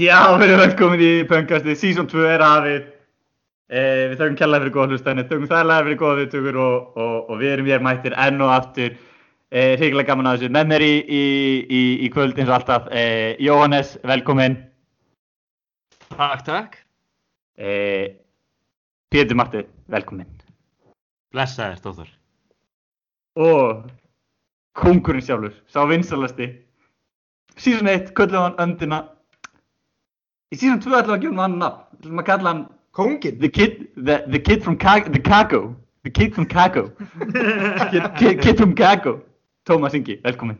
Já, við erum velkomin í Pöngkasti, Season 2 er hafið. Eh, við þökkum kjallaði fyrir góða hlustanir, þökkum þærlega fyrir góða viðtökur og, og, og við erum hér mættir enn og aftur. Eh, Ríkilega gaman að þessu. Með mér í, í, í, í kvöld eins og alltaf, eh, Jóhannes, velkomin. Takk, takk. Eh, Pétur Matti, velkomin. Blessaðir, Dóþór. Og kongurinn sjálfur, sá vinsalasti. Season 1, köllum hann öndina. Í Season 2 ætlum við að gefa hann annan nafn. Við ætlum að kalla hann Kóngin? The kid, the, the kid from Cago. The kid from Cago. kid, kid, kid from Cago. Tómas Ingi, velkomin.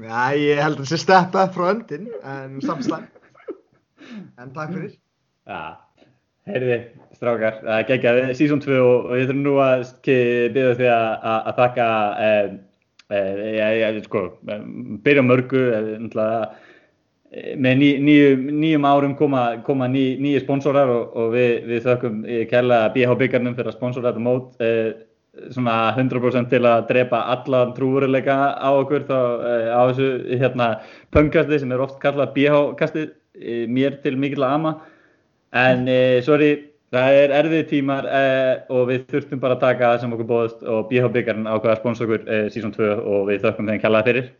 Já, ég held að það sé step up frá öndin, en samslæm. En takk fyrir. Já, heyrði, strákar, það geggjaði Season 2 og, og ég þurfum nú að byrja því að, að, að þakka, eh, eh, ég, ég, sko, eh, byrja mörgu, eh, náttúrulega, eh, með ný, nýjum, nýjum árum koma, koma ný, nýju sponsorar og, og við, við þökkum eh, kærlega BH byggarnum fyrir að sponsora þetta mót. Eh, svona 100% til að drepa allan trúveruleika á okkur þá eh, á þessu hérna pöngkasti sem er oft kallað BH kasti eh, mér til mikill að ama. En eh, sorry það er erfið tímar eh, og við þurftum bara að taka það sem okkur bóðast og BH byggarinn ákveða að sponsa okkur eh, season 2 og við þökkum þeim kjallaði fyrir.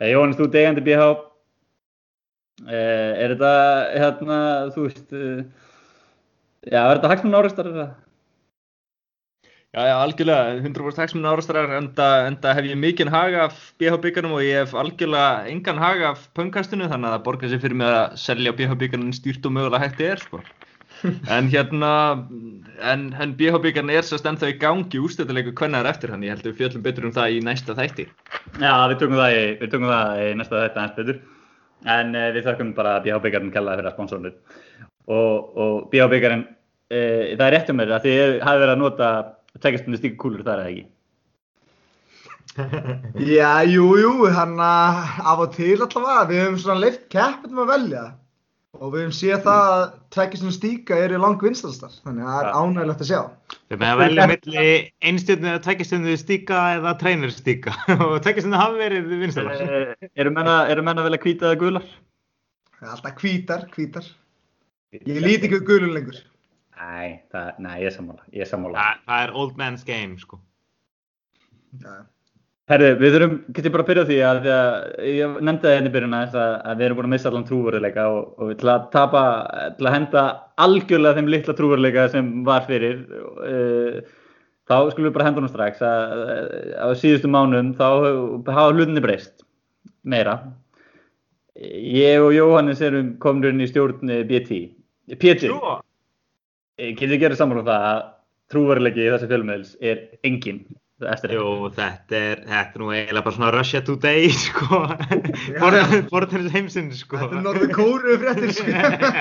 Eh, Jóhannes, þú degandi BH Eh, er þetta, hérna, þú veist, uh, já, er þetta hagsmunn árastar eða? Já, já, algjörlega, 100% hagsmunni árastrar, enda, enda hef ég mikinn hag af BH byggarnum og ég hef algjörlega engan hag af pöngkastinu, þannig að það borgar sér fyrir mig að selja BH byggarnum stýrt og mögulega hætti er, sko. En hérna, en, en BH byggarn er sérst ennþá í gangi ústættileiku hvernig er eftir hann, ég held að við fjöllum betur um það í næsta þætti. Já, við tökum það í, við tökum það í næsta þetta eins betur. En uh, við þökkum bara BH byggarinn kellaði fyrir að sponsora hlut. Og, og BH byggarinn, uh, það er rétt um mér að þið hafi verið að nota tveikastundu stíku kúlur þar eða ekki? Já, jú, jú, hann að af og til allavega, við höfum svona leift keppinum að velja og við höfum séð það að tveggjast stíka eru lang vinstastar, þannig að það er ánægilegt að sjá. Við með að velja milli einstjörnu eða tveggjastjörnu stíka eða treinur stíka og tveggjastjörnu hafi verið vinstalar. Uh, eru menna, eru menna vel að hvita eða gular? Er alltaf hvítar, hvítar. Ég líti ekki við gulun lengur. Nei, það, nei, ég er sammála, ég er sammála. Það, það er old man's game sko. Já. Herðu, við þurfum, getur bara að byrja því að, að ég nefndi það hérna í byrjun aðeins að, að við erum búin að missa allan trúveruleika og, og til að tapa, til að henda algjörlega þeim litla trúveruleika sem var fyrir, uh, þá skulum við bara henda honum strax að, á síðustu mánum þá hafa hlutinni breyst meira. Ég og Jóhannes erum komin í stjórn eh, BT. PT, Jú, getur þið gerðið saman um það að trúveruleiki í þessi fjölmiðls er engin eftir Jú, þetta er, þetta er nú eiginlega bara svona Russia Today sko. Borðinnes heimsins sko. Þetta er norður kóru fréttir, sko.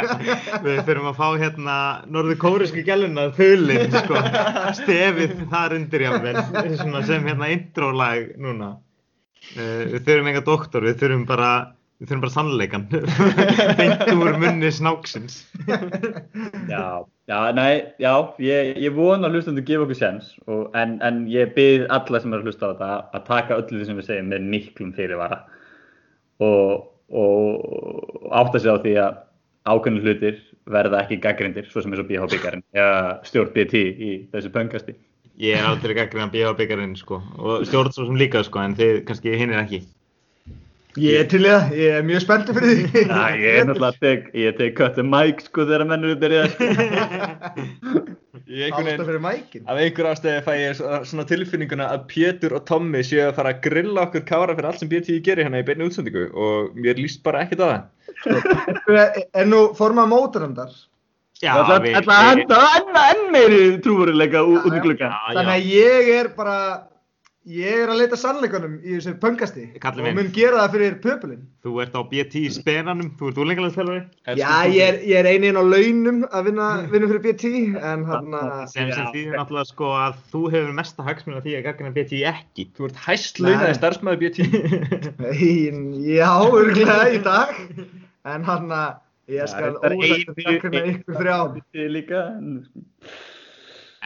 Við þurfum að fá hérna norður kórisku gæluna þulinn sko. Stefið þar undir jáfnvel svona sem hérna intro-lag núna. Uh, við þurfum enga doktor, við þurfum bara við þurfum bara sannleikan beint úr munni snáksins Já, já, nei, já, ég, ég vona að hlustandu gefa okkur sens og, en, en ég byrð alla sem er að hlusta á þetta að taka öllu því sem við segjum með miklum fyrirvara og, og átta sig á því að ákveðnir hlutir verða ekki gaggrindir, svo sem er svo BH byggarinn eða stjórn BT í þessu pöngasti. ég er aldrei á byggarinn sko. og stjórn svo sem líka sko, en þið kannski hinnir ekki Ég er til í það, ég er mjög spenntið fyrir því. Já, ég er náttúrulega að tek, ég tek cut the mic sko þegar mennur er byrjað. Alltaf fyrir mækin. af einhver ástæði fæ ég svo- svona tilfinninguna að Pétur og Tommi séu að fara að grilla okkur kára fyrir allt sem BT gerir hérna í beinni útsendingu og mér líst bara ekkert á það. Er nú formað mótarandar? Já, Það við- ætla að henda enn, enn meiri trúveruleika ú- út í glugga. Já, Þannig að ég er bara, ég er að leita sannleikunum í þessu pöngasti og mun gera það fyrir pöpulinn. Þú ert á BT í spenanum, þú ert úlengalandsfélagi Já, ég er, ég er einin á launum að vinna, vinna fyrir BT en hann að, sem sem þýðir náttúrulega sko að þú hefur mesta hagsmun af því að gaggrina BT ekki Þú ert hæst launaði Nei. starfsmæður BT. já, örgulega í dag en hann að ég skal ein- takkuna ykkur þrjá. Þið líka. en-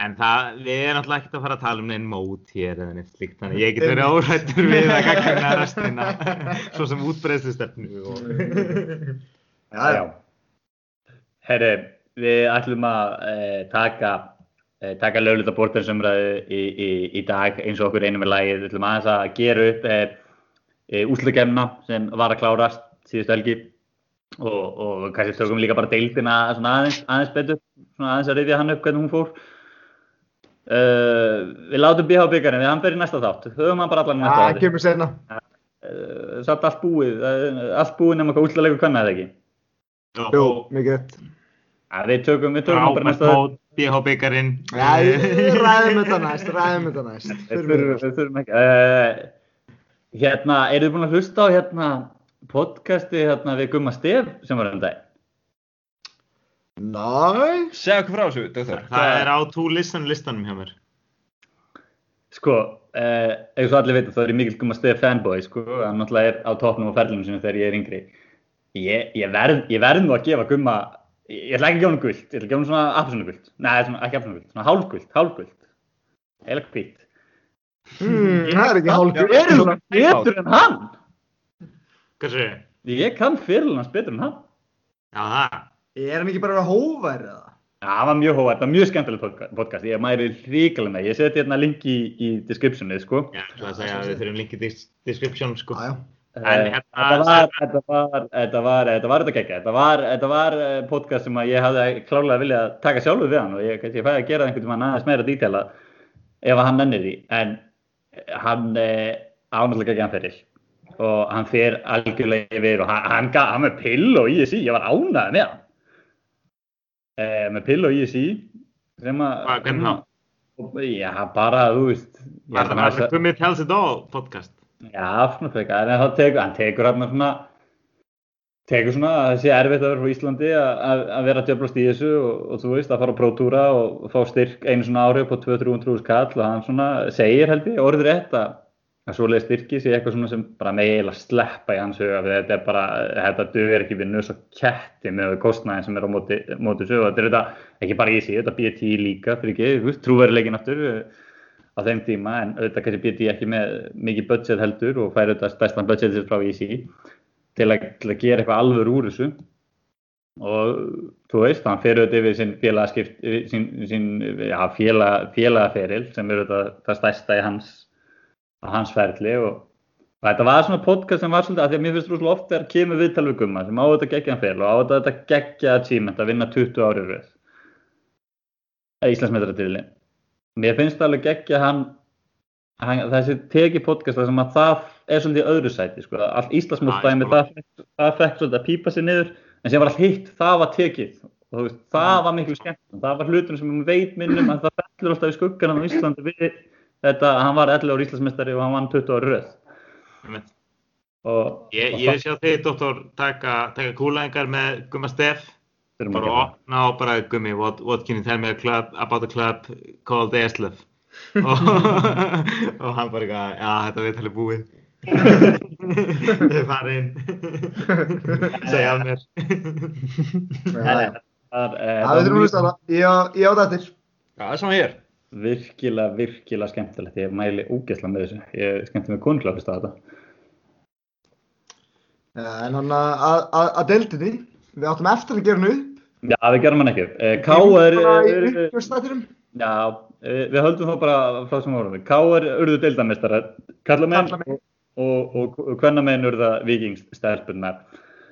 En það, við erum náttúrulega ekkert að fara að tala um neinn mót hér eða neitt slíkt, þannig ég get verið órættur við að gagna restina, svo sem útbreyðslustefnu og... Já, já. Herri, við ætlum að uh, taka, uh, taka lögluta bortbjörnsumræðu í, í, í dag eins og okkur einum er lagið. Við ætlum aðeins að gera upp uh, úslugemna sem var að klárast síðustu helgi og, og kannski tökum líka bara deildina svona aðeins, aðeins betur, svona aðeins að rifja hann upp hvernig hún fór. Uh, við látum BH byggarinn, við hann fyrir næsta þátt, höfum hann bara allan næsta Það þátt. kemur senna. Uh, satt allt búið, uh, allt búið nema hvað útlaleikur kannar eða ekki. Jú, mikið rétt. Við tökum, við tökum bara Frábært næsta mót, BH ég- ræðum þetta næst, ræðum þetta næst. Þurfum, við. við þurfum ekki. Uh, hérna, eru þið búin að hlusta á hérna podcasti hérna við Gumma Stef sem var um dag? Næ, Segja okkur frá þessu, doktor. Það er á to listen listanum hjá mér. Sko, uh, eins og allir veit þá er ég mikill Gumma Stef fanboy, sko, hann náttúrulega er á toppnum á ferlunum sinni þegar ég er yngri. Ég, ég, verð, ég verð nú að gefa Gumma, ég, ég ætla ekki að gefa hann guld, ég ætla að gefa hann svona appisonuguld. Nei, svona, ekki appisonuguld, svona hálfguld, hálfguld. Heila hvít. hmm, það er ekki hálfgjör. Ég er svona betur en hann. Hvað séu? Ég kann fyrir hans betur en hann. Já, það. Er hann ekki bara að vera hóvær eða? Já, það var mjög hóvært, það var mjög skemmtilegt podca- podcast, ég mæri ríkilega með, ég seti hérna link í, í descriptionið, sko. Já, ég ætla að segja að við þurfum link í description, sko. Já, já. En Eh, hérna- þetta var, þetta var, þetta var, þetta var þetta geggja, þetta var, þetta var eh, podcast sem að ég hafði klárlega viljað taka sjálfur við hann og ég, ég fæði að gera einhvern veginn aðeins meira dítela ef að hann nennir því, en hann eh, ánæglega geggja hann fyrir og hann fer algjörlega yfir og hann, hann, gaf- hann með pill og ISI, ég var ánægð með hann. Eh, með pill og ISI sem að... Já, bara, þú veist, það maður- var Gummi tells it all podcast? Já, svona frekar, en það tekur, hann tekur hann svona, tekur svona að það sé erfitt að vera frá Íslandi að, að, vera að djöflast í þessu og, og þú veist að fara á prótúra og fá styrk einu svona ári upp á 200-300 skall og hann svona segir held ég orður rétt að, að svoleiði styrki sé eitthvað sem bara eiginlega sleppa í hans huga fyrir þetta er bara, þetta dugur ekki við nös og ketti með kostnæðin sem er á móti, móti og þetta er þetta ekki bara í sig, þetta BT líka fyrir ekki, trúveruleikin aftur á þeim tíma en auðvitað kannski BT ekki með mikið budget heldur og fær auðvitað stærstan budgetið frá EC til að, til að gera eitthvað alveg úr þessu. Og þú veist, hann fer auðvitað yfir sín, félagaferil sem er auðvitað það stærsta í hans, á hans ferli og, og þetta var svona podcast sem var svolítið, af því að mér finnst rosalega oft þegar kemur viðtal við gumma sem á þetta geggja hann feril og á þetta geggja achievement að vinna 20 ári röð. Íslandsmetratiðli mér finnst alveg geggja hann, hann þessi teki podcasta sem að það er svolítið öðru sæti sko. allt Íslandsmótstæmi, Já, það, það fekk svolítið að pípa sér niður en sem var allt hitt, það var tekið. Og þú veist, það var miklu skemmt það var hlutum sem við veit minnum að það fellur alltaf í skuggan á Íslandi við þetta, að hann var 11 ára Íslandsmeistari og hann vann 20 ára röð og, Ég, ég vil sjá þig, doktor, taka, taka kúlæðingar með Gumma Steff. þurfum að Bara opna og bara Gummi, what, what can you tell me a club, about a club called Eslöf? og, og hann bara eitthvað, já, þetta veit alveg búið. Fara inn. Segja af mér. Já, já. það. eh, Það við þurfum að hlusta það. Ég á- þetta eftir. Já, það er svona hér. Virkilega, virkilega skemmtilegt ég mæli ógeðslega með þessu ég skemmti mig hlusta á þetta Já, En hann að- að að- að deildinni, við áttum eftir að gera hann upp. Já, við gerum hann ekki. Eh, í er- uppgjörstættinum. Já, eh, við höldum þá bara frá sem vorum við. K.R. urðu deildamestara, kallamenn og, og, og kvennamenn urða vikingsstelpunar.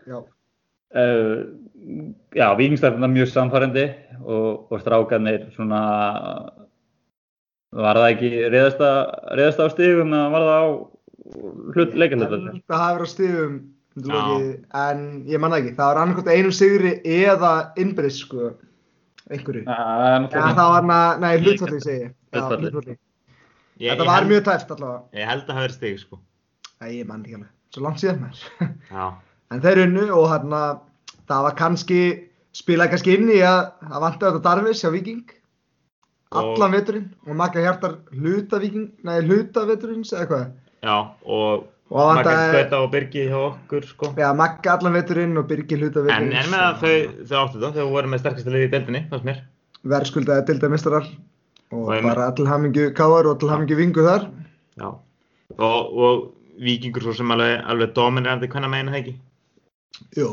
Já. Uh, já, vikingstelpunar mjög samfærandi og, og strákarnir svona, var það ekki reyðast á stigum eða var það á hlut, leikarhlutar? Það hafi verið á stíðum, en ég manna ekki. Það var annarkot einum sigri eða innbyrðis, sko, einhverju. Það er Já, náttúrulega. það var hana, nei, hlutfalli segi Þetta var mjög tæft allavega. Ég held að það verið stig, sko. Nei, ég mann ekki alveg. Svo langt síðan. Já. En þeir unnu og þarna, það var kannski, spilaði kannski inn í að það vantaði þetta Darvis hjá Viking. Allan veturinn og Magga Hjartar hluta Viking, nei, hluta veturins eða hvað. Já, og það vantaði, Skveta og Birgi hjá okkur, sko. já, Magga allan veturinn og Birgir hluta En, en með að þau, þau áttu það, þau voru með sterkasta liði í mér. Verðskuldaði dilda mistarar. og einmitt- bara til hamingju káar og til hamingju vingu þar Já. Og, og vikingur svo sem alveg, alveg dominerandi hvernig meginn það ekki. Jú,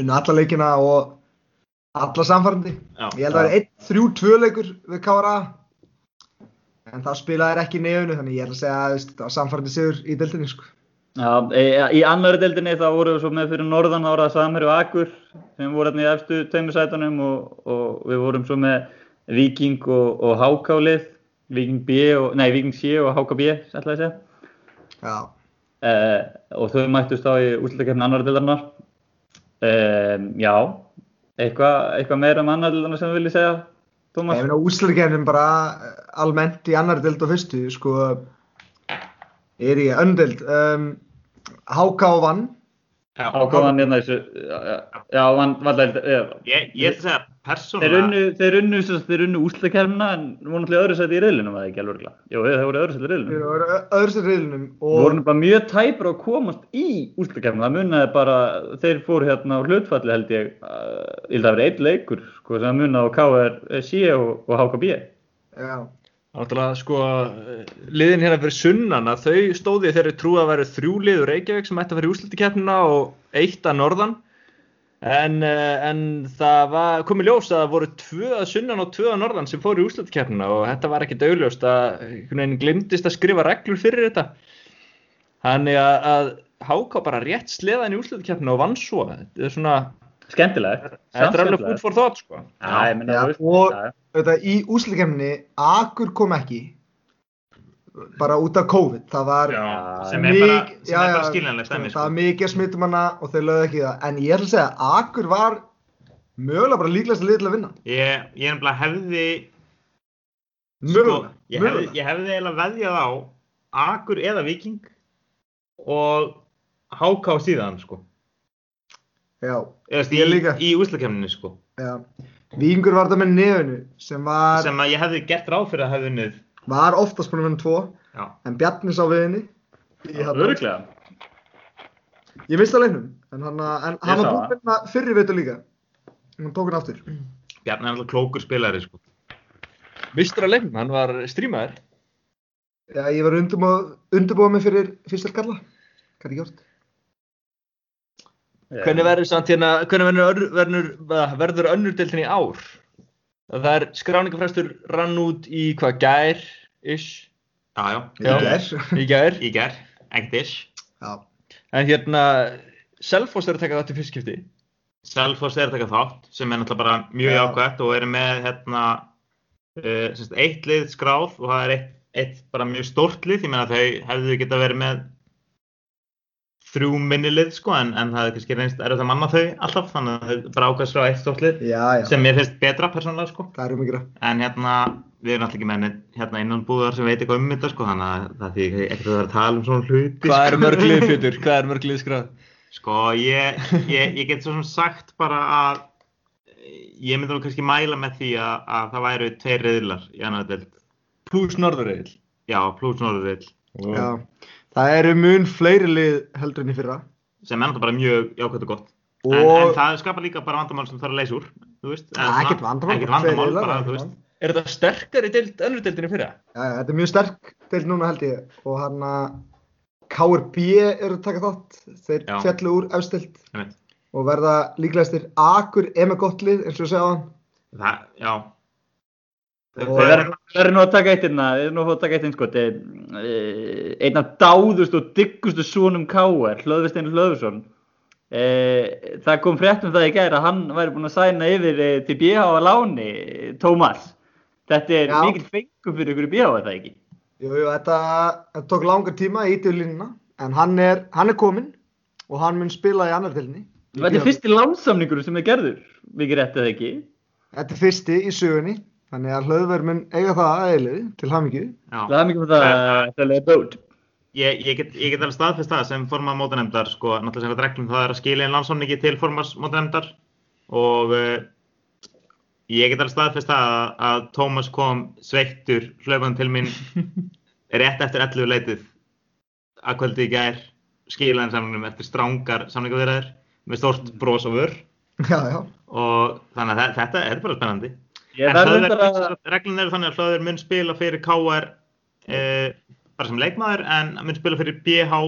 unna alla leikina og alla samfærandi Já. Ég held að það er 1-3-2 leikur við KRA en það spilaði ekki í nefnu þannig ég held að segja að það var samfærandi sigur í deildinni sko. Já, í, í annari deildinni þá voru við svo með fyrir norðan ára Samherju og Akur sem voru hérna í efstu tveimur sætunum og, og við vorum svo með Viking og, og HK lið Viking B og, nei Viking C og HK B ætlaði að segja. Já, eh, og þau mættust á í úrslutakefni annari deildarinnar. Eh, Já, eitthvað eitthva meira um annari deildarnar sem við viljið segja Tómas? ég meina úsleikefnin bara almennt í annari deild og fyrstu sko er í öndeld um, HK vann. HK vann hérna þessu já, já, vann vallar Ég, ég ætla að segja persónulega. unnu, þeir unnu, þeir unnu úrslutakefnina en voru náttúrulega öðru sæti í reyðlunum að það ekki alveg. Jú, þeir voru öðru sæti í Þeir reyðlunum. voru öðru riðlunum Við vorum og bara mjög tæpur að komast í úrslutakefnina. Það munnaði bara, þeir fóru hérna á hlutfalli held ég, uh, ég held að það verið einn leikur, sko, sem munnaði á KRC og, og HKB. já, Náttúrulega sko liðin hérna fyrir sunnan að þau stóði þau trúið að væri þrjú liður Reykjavík sem ætti að vera í úrslutikeppnina og eitt að norðan en, eh, en það var komið ljós að það voru tvö að sunnan og tvö að norðan sem fóru í úrslutikeppnina og þetta var ekkit augljóst að einhvern veginn glimtist að skrifa reglur fyrir þetta. Þannig að, að Háká bara rétt sleðan í úrslutikeppnina og vann svo. Þetta er svona, Skemmtilegt. þetta er alveg food for thought sko. Já, ég menna, Já, þú veist, og- auðvitað í úsleikefni Akur kom ekki bara út af COVID það var er bara, er bara sko, sko. mikið smittum hana og þeir lögðu ekki það en ég ætla að segja að Akur var mögulega bara líklegast að til að vinna Ég, ég nefnilega hefði, sko, mögulega, ég hefði, mögulega. ég hefði eiginlega veðjað á Akur eða Viking og HK síðan, sko. já, Eða, Ég í, líka. í úslakefninu, sko. já Víkingur var það með nefnu sem var, Sem að ég hefði gert ráð fyrir að hefði unnið. Var oftast búin að vinna tvo Já. en Bjarni sá við henni í þarna. Öruglega. ég misti að leiknum en hann, en hann var búin að vinna fyrri veitur líka hann tók hann aftur Bjarni er alltaf klókur spilari, sko. Mistur að leiknum, hann var strímaður já, ég var undirbúið mig fyrir fyrsta kalla hvað er gjort Hvernig verður samt hérna, hvernig verður, verður, verður önnur deildin í ár? Það er skráningafræstur rann út í hvað gær, ish, Já, já. í gær í gær. Í ger, ekkert ish. já, En hérna, Selfoss er að taka þátt í fyrstskipti. Selfoss er að taka þátt sem er náttúrulega bara mjög Já. jákvæmt og eru með hérna uh, semst, eitt lið skráð og það er eitt, eitt bara mjög stórt lið, ég meina þau hefðu geta verið með þrjú minni lið sko en, en það er kannski reynst erfitt að manna þau alltaf þannig að þau bara ákvæðast frá eitt stórt lið já, já, sem mér finnst betra persónulega sko er en hérna við erum alltaf ekki með neinn hérna innan búðar sem veit eitthvað um þetta sko þannig að það því ekkert að vera að tala um svona hluti Hvað sko. er mörg lið, Pétur? Hvað er mörg lið skráð? Sko, ég, ég, ég get svo sem sagt bara að ég myndi nú kannski mæla með því að, að það væru tveir reyðlar í annar deild. Plus Norðurreill. Já, pluss norður já, það eru mun fleiri lið heldur enn í fyrra sem er náttúrulega bara mjög jákvæmt og gott. og En, en það skapar líka bara vandamál sem þarf að leysa úr, þú veist. Ja. Er þetta sterkari deild, önnur deildinni fyrra? Já, já, þetta er mjög sterk deild núna held ég og hann að KRB eru að taka þátt þeir Já. fjallu úr efstild og verða líklegastir Akur er með gott lið eins og segja á hann Það, já. Verðum verðum nú að taka eitt hérna, við verðum nú að taka eitt einn sko, er eh, einn af dáðust og diggustu sonum K.R. Hlöðvistein Hlöðvisson. Eh, það kom frétt um það í gæri að hann væri búinn að sæna yfir eh, til BH að láni, Tómas. Þetta er mikil fengum fyrir ykkur í BH, er það ekki? Jú, jú, þetta, þetta tók langar tíma í ítöflínuna en hann er, hann er kominn og hann mun spila í annar deildinni Í Þetta er fyrsti lánsamningur sem er gerður, mikið rétt eða ekki? Þetta er fyrsti í sögunni þannig að hlöðverð mun eiga það aðeilið til hamingju já. Það er mikið fyrir það að það er bót. Ég, ég, get, ég get alveg staðfest það sem formað mótanemdar, sko, náttúrulega sem hvað reglum það er að skilja inn landsamningi til formars mótanemdar og uh, ég get alveg staðfest það að, að Tómas kom sveittur hlaupan til mín rétt eftir 11 leitið að kvöldi í gær skilaðin samlingum eftir strángar samlingavirðar með stórt bros og vör Já, já, og þannig að þe- þetta er bara spennandi. Ég En verð Hlöður, að- reglun eru þannig að Hlöður mun spila fyrir KR uh, bara sem leikmaður en mun spila fyrir BH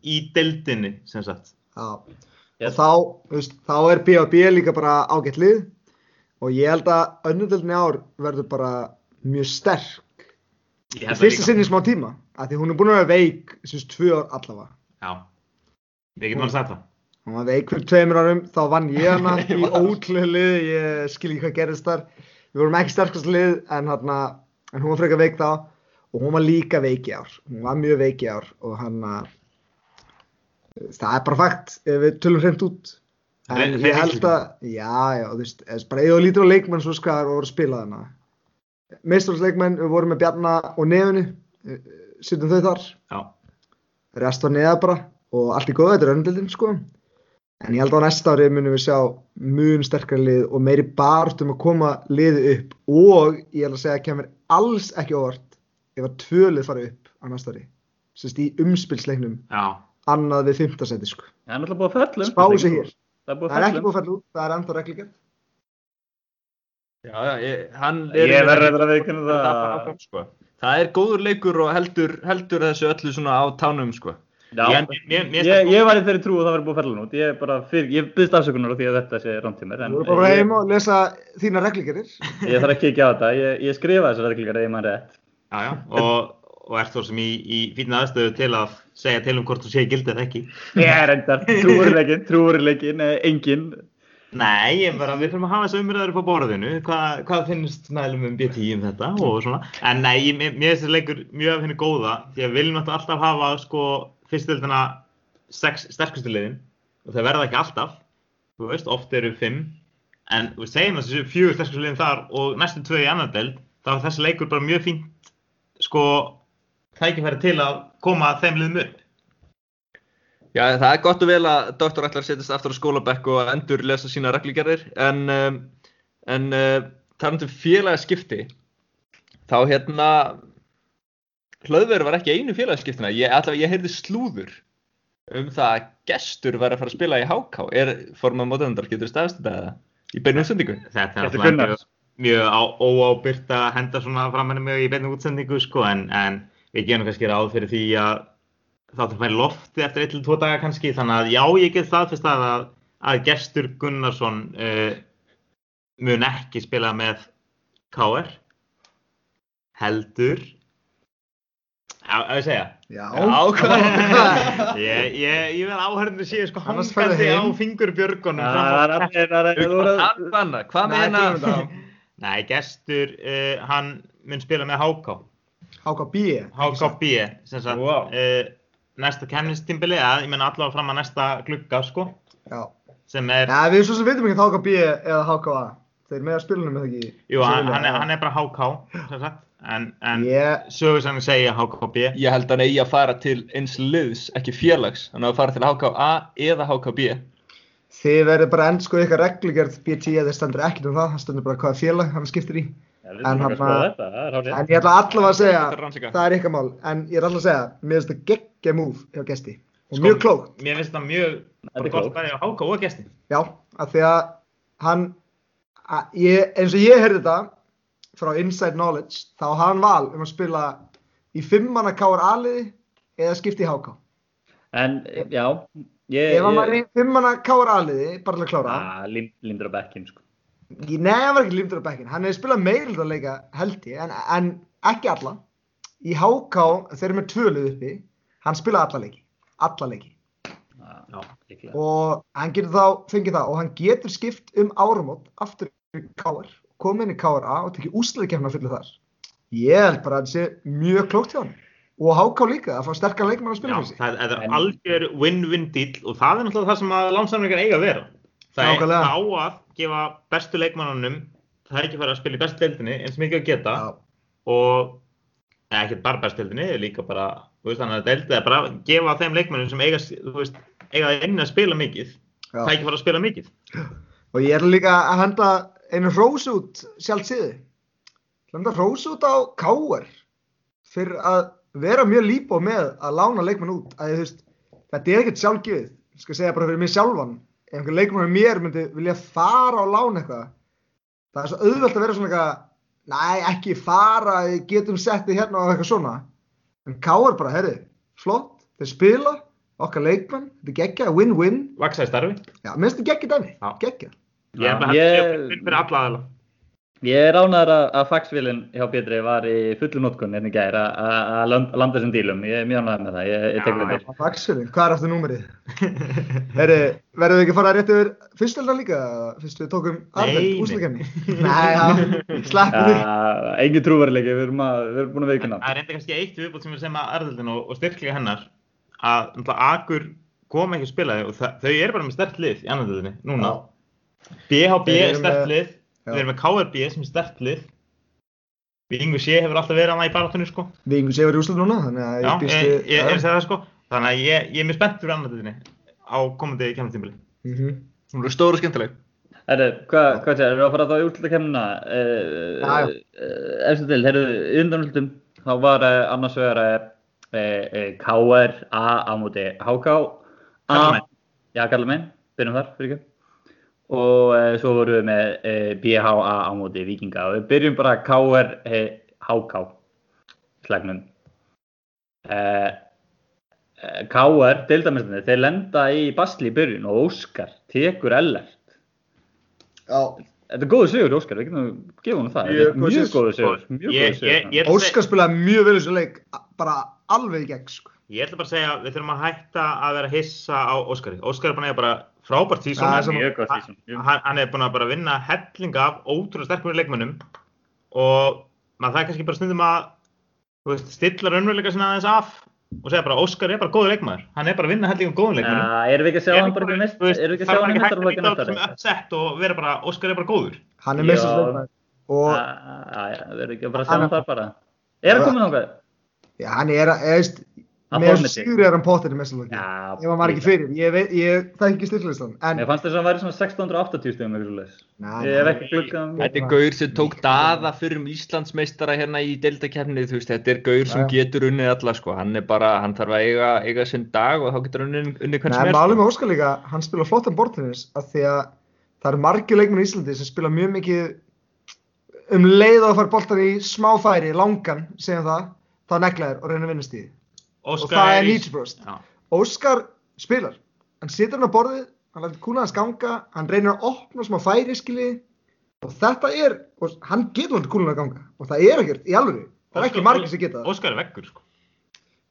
í deildinni sem sagt. Já. Yes. Og þá, veist, þá er B.A.B. líka bara ágætt lið og ég held að önnundöldinni ár verður bara mjög sterk. Fyrsta sinni í smá tíma, af því hún er búin að vera veik þessu tvö ár allavega. Já, við getum alveg sagt það. Hún var veik fyrir tveimur árum, þá vann ég hana í ótrúlega lið, ég skil ekki hvað gerðist þar. Við vorum ekki sterkast lið en, hana, en hún var frekar veik þá og hún var líka veik í ár. Hún var mjög veik í ár og hann að það er bara fakt ef við tölum hreint út. En ég held að, já, já, þú veist, eða bara eða lítur á leikmenn svo skar og voru að spila þarna. Meistarleikmenn, við vorum með Bjarna og Nefni, sittum þau þar. Já, rest var neða bara og allt í góða, þetta er öndildin sko. En ég held að á næsta ári munum við sjá mun sterkari lið og meiri bart um að koma liði upp. Og ég held að segja að kemur alls ekki óvart ef að tvö lið fara upp á næsta ári. Sérst í umspilsleiknum. Annað við fimmtasæti sko Það er búið að sig hér, Það er er að ekki búið að falla út það er ennþá reglugjart Já, já, ég, hann Ég verð reyndar að viðkynna það. það. áfram, sko. Það er góður leikur og heldur, heldur þessu öllu svona á tánum, sko. Já, Ég, mér, mér, ég, ég var í þeirri trú að það verið búið að fella út. Ég bara fyrir, ég byggðist afsökunar á því að þetta sé rántímir. þú voru bara ég, heim og lesa þína reglugjarir ég þarf ekki ekki á þetta. Ég, ég skrifa þessar eða ég maður rétt. Já, já, og, og ert þú sem í, í fínna aðstöðu til að segja til um hvort þú sé gildið ekki. Ég er reyndar, trúurileikin, trúurileikin, engin. Nei, ég bara, við þurfum að hafa þessu umræður upp á borðinu, hvað, hvað finnst meðlum um B10 um þetta og svona. En nei, ég- mér finnst þessi leikur mjög af henni góða, því að við viljum alltaf hafa, sko, fyrstildina sex sterkustu liðin og það verða ekki alltaf, þú veist, oft eru fimm, en við segjum að þessu fjögur sterkustu liðin þar og næstu tvö í annar deild, þá er þessi leikur bara mjög fínt, sko, tækifæri til að koma þeim liðum upp. Já, það er gott og vel að doktor ætlar að setjast aftur á skólabekk og endur lesa sína regligerðir, en, um, en uh, talandi um félagaskipti, þá hérna, hlöðverð var ekki einu félagaskiptina, ég, allavega ég heyrði slúður um það að gestur var að fara að spila í HK, er formað mótendar, getur staðist þetta? Í beinu útsendingu? Þetta er mjög, óábyrgt að henda svona fram henni mjög í beinni útsendingu sko en, en við gerum kannski ráð fyrir því að þáttur færi lofti eftir 1-2 daga kannski þannig að já ég get staðfest að, að, að gestur Gunnarsson uh, mun ekki spila með KR heldur. Já, að ég segja. Já, Ég, ég, ég vil áhörðinu séu sko hangandi á fingurbjörgunum Það það hvað með Nei, ekki þetta. Nei, gestur, uh, hann mun spila með HK HKB HKB Wow. uh, næsta kemnistimbili, eða ég menna allavega fram að næsta glugga sko já sem er, Já, við svo sem veitum ekki HKB eða HKA. Þeir með að spilunum eða ekki. jú, hann, hann, er, hann er bara HK en, en Ég, sögur segja HKB Ég held að hann eigi að fara til eins liðs, ekki félags, hann að fara til HKA eða HKB. þið verður bara að endskoða ykkar reglugjörð BT eða stendur ekkert um það, það stendur bara hvaða félag hann skiptir í. En að að- þetta, það. En ég ætla allavega að segja, rannsaka. það er ykkar mál, en ég er allavega að segja, mér finnst þetta geggja múf hjá gesti. Og Sko, mjög klókt, Mér finnst það mjög Þetta er bara gott á HK og gesti já, af því að hann, að ég, eins og ég heyrði þetta frá Inside Knowledge, þá hafði hann val um að spila í fimmanna KR A-liði eða skipti í HK. En, já, ég... Ef hann var í fimmanna KR A-liði, bara til að klára, Ah, lim, lindur á bekkin, sko. Nei, hann var ekki límdur á bekkin. Hann hefði spilað meirölda leika held ég, en, en ekki alla. Í HK, þeir eru með tvöluð uppi, hann spilaði alla leiki. Alla leiki. Já, líklega. Og hann getur þá, fengið það, og hann getur skipt um áramót aftur í KR, komið inn í KRA og tekið úsleikefna fyrir þar. Ég held bara að þetta sé mjög klókt hjá hann. Og HK líka, að fá Já, spila fyrir sig. það, það er En- algjör win-win deal og það er náttúrulega það sem að lánsamlingar eiga að vera það er Nákvæmlega. það á að gefa bestu leikmannunum það er ekki fara að spila í bestu deildinni eins mikið að geta Já, og ekki bara bestu deildinni, líka bara þú veist, þannig að deildið er bara að gefa þeim leikmannum sem eiga, þú veist, eiga inn að spila mikið já. það er ekki fara að spila mikið Og ég er líka að henda einu hrós út sjálft síðu. Henda hrós út á Káar fyrir að vera mjög líbó með að lána leikmann út. Að, veist, þetta er ekkert sjálfgjöfið. Ég skal segja bara fyrir mig sjálfan. Ef einhver leikmann með mér myndi vilja fara og lána eitthvað, það er svo auðvelt að vera svona eitthvað, næ, ekki fara, getum settið hérna og eitthvað svona. En Káar bara, herri, flott, þeir spila, okkar leikmann, þetta er geggja, win-win. Vaksa í starfi. Já, minnst þetta geggja dæmi, geggja. Ég er Já, bara ég- ég... fyrir alla aðeila. Ég er ánæður að, að faxvélinn hjá Pétri var í fullu notkun hérna í gær að- að að land- landa þessum dílum. Ég er mjög ánæður með það, ég, ég tek við þetta. Faxfjörðin, hvað er aftur númerið? Verðum við ekki að fara rétt yfir fyrsteldan líka, fyrst við tókum Nei, aðveld, nei. úslakefni? Nei, já, sleppum því. Engin trúverleiki, við erum, að, við erum búin að veikuna. Það er enda kannski eitt viðbútt sem við segjum að Arðildin og, og styrklega hennar að Akur kom ekki að spila þig og það, þau eru bara með stert lið í annartöðinni er við erum með KRB sem er stert lið. Vingu sé hefur alltaf verið hana í baráttunni sko. Við yngur séu verið úslut núna, þannig að Já, ég býst ég, við... ég, ég er að segja það sko. Þannig að ég, ég er mjög spennt fyrir annartöðinni á komandi kemurtímbili. Mhm. Hún er stór og skemmtileg. Herru, hvað, hvað sér, erum við að fara þá í. Uh, eftir til, herru, í undanúrslutum, þá var uh, annars vegar uh, uh, KR A á móti HK. Já, Karlamenn, byrjum þar, fyrir ekki. Og uh, svo vorum við með uh, BHA á móti Víkinga og við byrjum bara KR uh, HK slagnum. KR, deildamestinni, þeir lenda í basli í byrjun og Óskar tekur ellert. Já, Þetta er góður sigur, Óskar, við getum gefum honum það. Mjög er Mjög sigur. góður sigur. Mjög Ég, góður sigur. ég, að Óskar spilaði mjög vel þessu leik, bara alveg gegn, sko. ég ætla bara að segja að við þurfum að hætta að vera hissa á Óskari. Óskar er að bara frábært sísón. það er hann, hann er búin að bara vinna helling af ótrúlega sterkum leikmönnum og maður það er kannski bara stundum að þú veist, stilla raunveruleika sinna aðeins af og segja bara Óskar er bara góður leikmaður hann er bara að vinna helling af góðum leikmönnum Ja, erum við ekki að sjá hann bara í mest, erum við ekki að sjá hann í hægt að næsta þetta sem ári? uppsett og vera bara Óskar er bara góður Hann er Já, já, við erum ekki að bara sjá Hann- þar bara. Er hann komið já, hann er, Að sigri er hann pottir í mestarsleikmaður. Já. Ef hann var ekki fyrir, ég veit, ég, það er ekki styrklistan. En, Mér fannst þess að hann væri svona 1680 stegum. Þetta er gaur sem tók daða fyrir um Íslandsmeistara hérna í veist, þetta er gaur sem getur unnið alla, sko, hann er bara, hann þarf að eiga, eiga sinn dag og þá getur hann unnið, unnið hvern sem Nei, er, málum sko. með Óskar líka, hann spila flottan bortinnis af því að það eru margir leikmenn í Íslandi sem spila mjög mikið um leið og að fara boltan í smáfæri, langan, segjum það, þá negla þér og reyna að stíði. Og það er í- 90%. Já. Óskar spilar, hann situr hann á borðið, hann lætur kúna hans ganga, hann reynir að opna smá færi skilið og þetta er, og hann getur hann kúna að ganga og það er ekkert í alvöru, það er ekki Óskar- margir sem geta það. Óskar er vekkur sko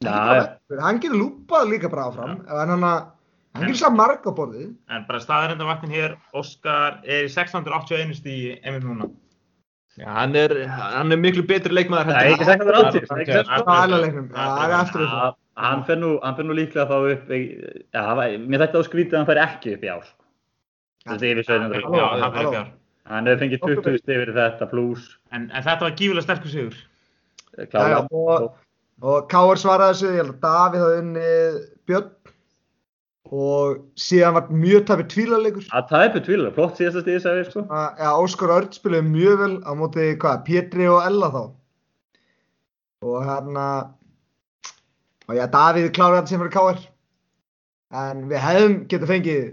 Ekki vekkur, Hann getur lúpað líka bara áfram, en hann, hann getur samt marg á borðið. en bara staðarindavaktin hér Óskar er í 681 stíði einmitt núna Já, hann er, hann er miklu betri leikmaður Það er ekki 680, það er ekki Það 680. er já, það er eftir þessu. Hann fer nú, hann fer nú líklega þá upp, í- já, það var- mér þetta á skrítið að hann fer ekki upp í ár. Þú veist, yfir 1700. Halló, Já, hann fyrir Hann hefur fengið 20 stig fyrir þetta, pluss, en, en þetta var gífulega sterkur sigur Já, já, klára. og, og Káar svaraði þessu, ég held að Davíð hafði unnið Björn og síðan var mjög tapir tvílarleikur. Það tæpur tvílar, flott síðasta stig, sagði ég, sko. Já, Óskar Örd spilaði mjög vel á móti, hvað, Pétri og Ella þá. Og hérna, og já, Davíð kláraði þetta sem fyrir Káar. En við hefðum getað fengið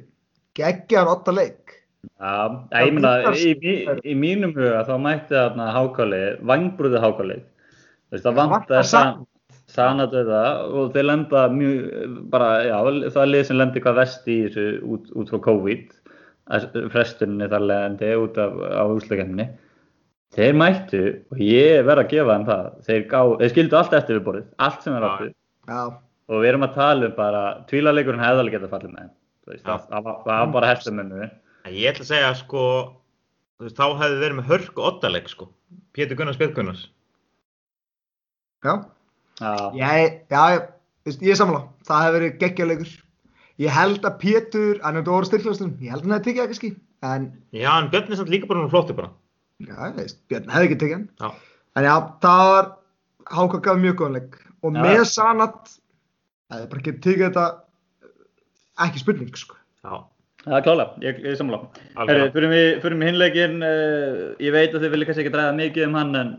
geggjaðan otta leik. Já, ég meina, í, í, í mínum huga þá mætti þarna hákálið, vangbrúði veist, það vantar vantar san, sanadöða og þeir lenda mjög, bara, já, það er lið sem lendi hvað vest í þessu út, út frá COVID, að frestunni þar leðandi út af á úsleikenninu. Þeir mættu, og ég verð að gefa þeim það, þeir, gá, þeir skildu allt eftir við borðið, allt sem Já. áttu. Já, Og við erum að tala um bara, tvílarleikurinn hefði alveg getað fallið með þeim. Það, það, var- það var bara hestamönnu. en ég ætla að segja sko veist, þá hefði verið með hörk og oddaleg sko Pétur Gunnars, Pétur Gunnars já. Já, Ég, já, ég, ég er sammála, það hefur verið geggjaleikur. Ég held að Pétur, hann hefði voru styrklastum, ég held að hann hefði tekið það kannski, en já, en Björn er samt líka bara hún flottu bara. Já, veist, Björn hefði ekki tekið hann. já, En já, það var, Háka gaf mjög góðan leik. Og Já. með Sanat, það er bara ekki tekið þetta, ekki spurning, sko. já, það er klálega, ég, ég er sammála. Herri, fyrir mig, hinleikin, uh, ég veit að þið viljið kannski ekki dræða mikið um hann, en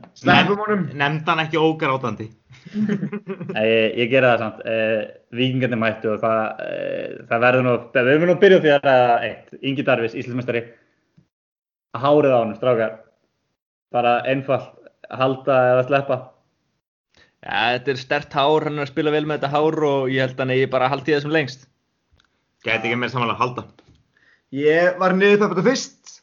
nefnd hann ekki ógrátandi. Nei, ég, ég gera það samt. Uh, Víkingarnir mættu og það, uh, það verður nú, við höfum nú að byrja á því að það er eitt. Ingi Darvis, Íslandsmeistari. hárið á honum, strákar. Bara einfalt, halda eða sleppa. Já, þetta er stert hár, hann er að spila vel með þetta hár og ég held að hann eigi bara að halda í þessum lengst. Gæti ekki meira samanlega að halda. Ég var niður þetta fyrst.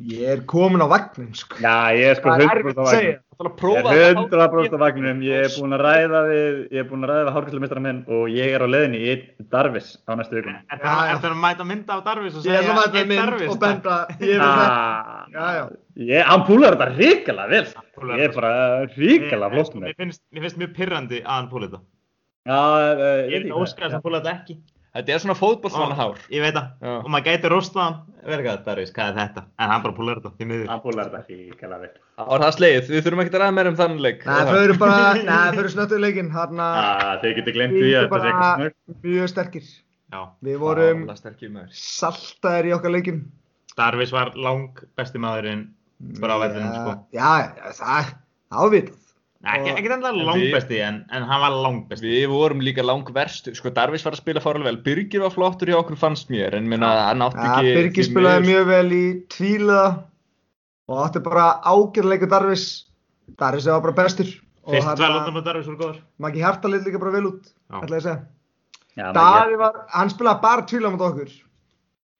Ég er komin á vagnin, sko. Já, ég er sko Það er 100% erfitt á að segja. Það er að Ég prófa er þetta 100% á vagnum. Ég er búinn að ræða við, ég er búinn að ræða við hárkvæslumistra minn og ég er á leiðinni í Darvis á næstu vikum. Er það að mæta mynda af Darvis og Ég er segja svo mætið einn minn Darvis? og benda. Ég er þetta. Ah, Já, já. Ég, hann púlar þetta ríkala vel. Ég er þetta. bara ríkala flott með Mér finnst, mér finnst mjög pirrandi að hann púla þetta. Já, Ég er ekki óskæðast að hann púla þetta ekki. Þetta er svona fótbollsmanna hár. Ég veit það. Og maður gæti rostað hann. Verður hvað Darvis, hvað er þetta? En hann bara púlar þetta, því miður. Hann púlar þetta ríkala vel. Það var það sleið, við þurfum ekki að ræða meira um þannig leik. Nei, þau eru bara, nei, þau eru snöttuð leikinn. Þarna, Ah, Þið getur glemt því við að erum þetta sé eitthvað bara snögg. mjög sterkir. Já. Við vorum Það saltaðir í okkar leikinn. Darvis var lang besti maðurinn bara á vellinum, sko. Já, já, það, það. Nei, ekki, Og- ekki endilega En lang við- besti, en, en hann var lang besti. Við vorum líka lang verstu, sko Darvis var að spila fárlega vel, Birgir var flottur hjá okkur fannst mér, en minna, hann átti Ja, ekki... Birgir því spilaði mjög vel í tvíliða og átti bara ágjörleika Darvis. Darvis var bara bestur. Og Fyrst dvelundan á Darvis voru góður. Maggi Hjarta leit líka bara vel út, Já. ætla ég að segja. Já, Daði var, hann spilaði bara tvíliða mot okkur.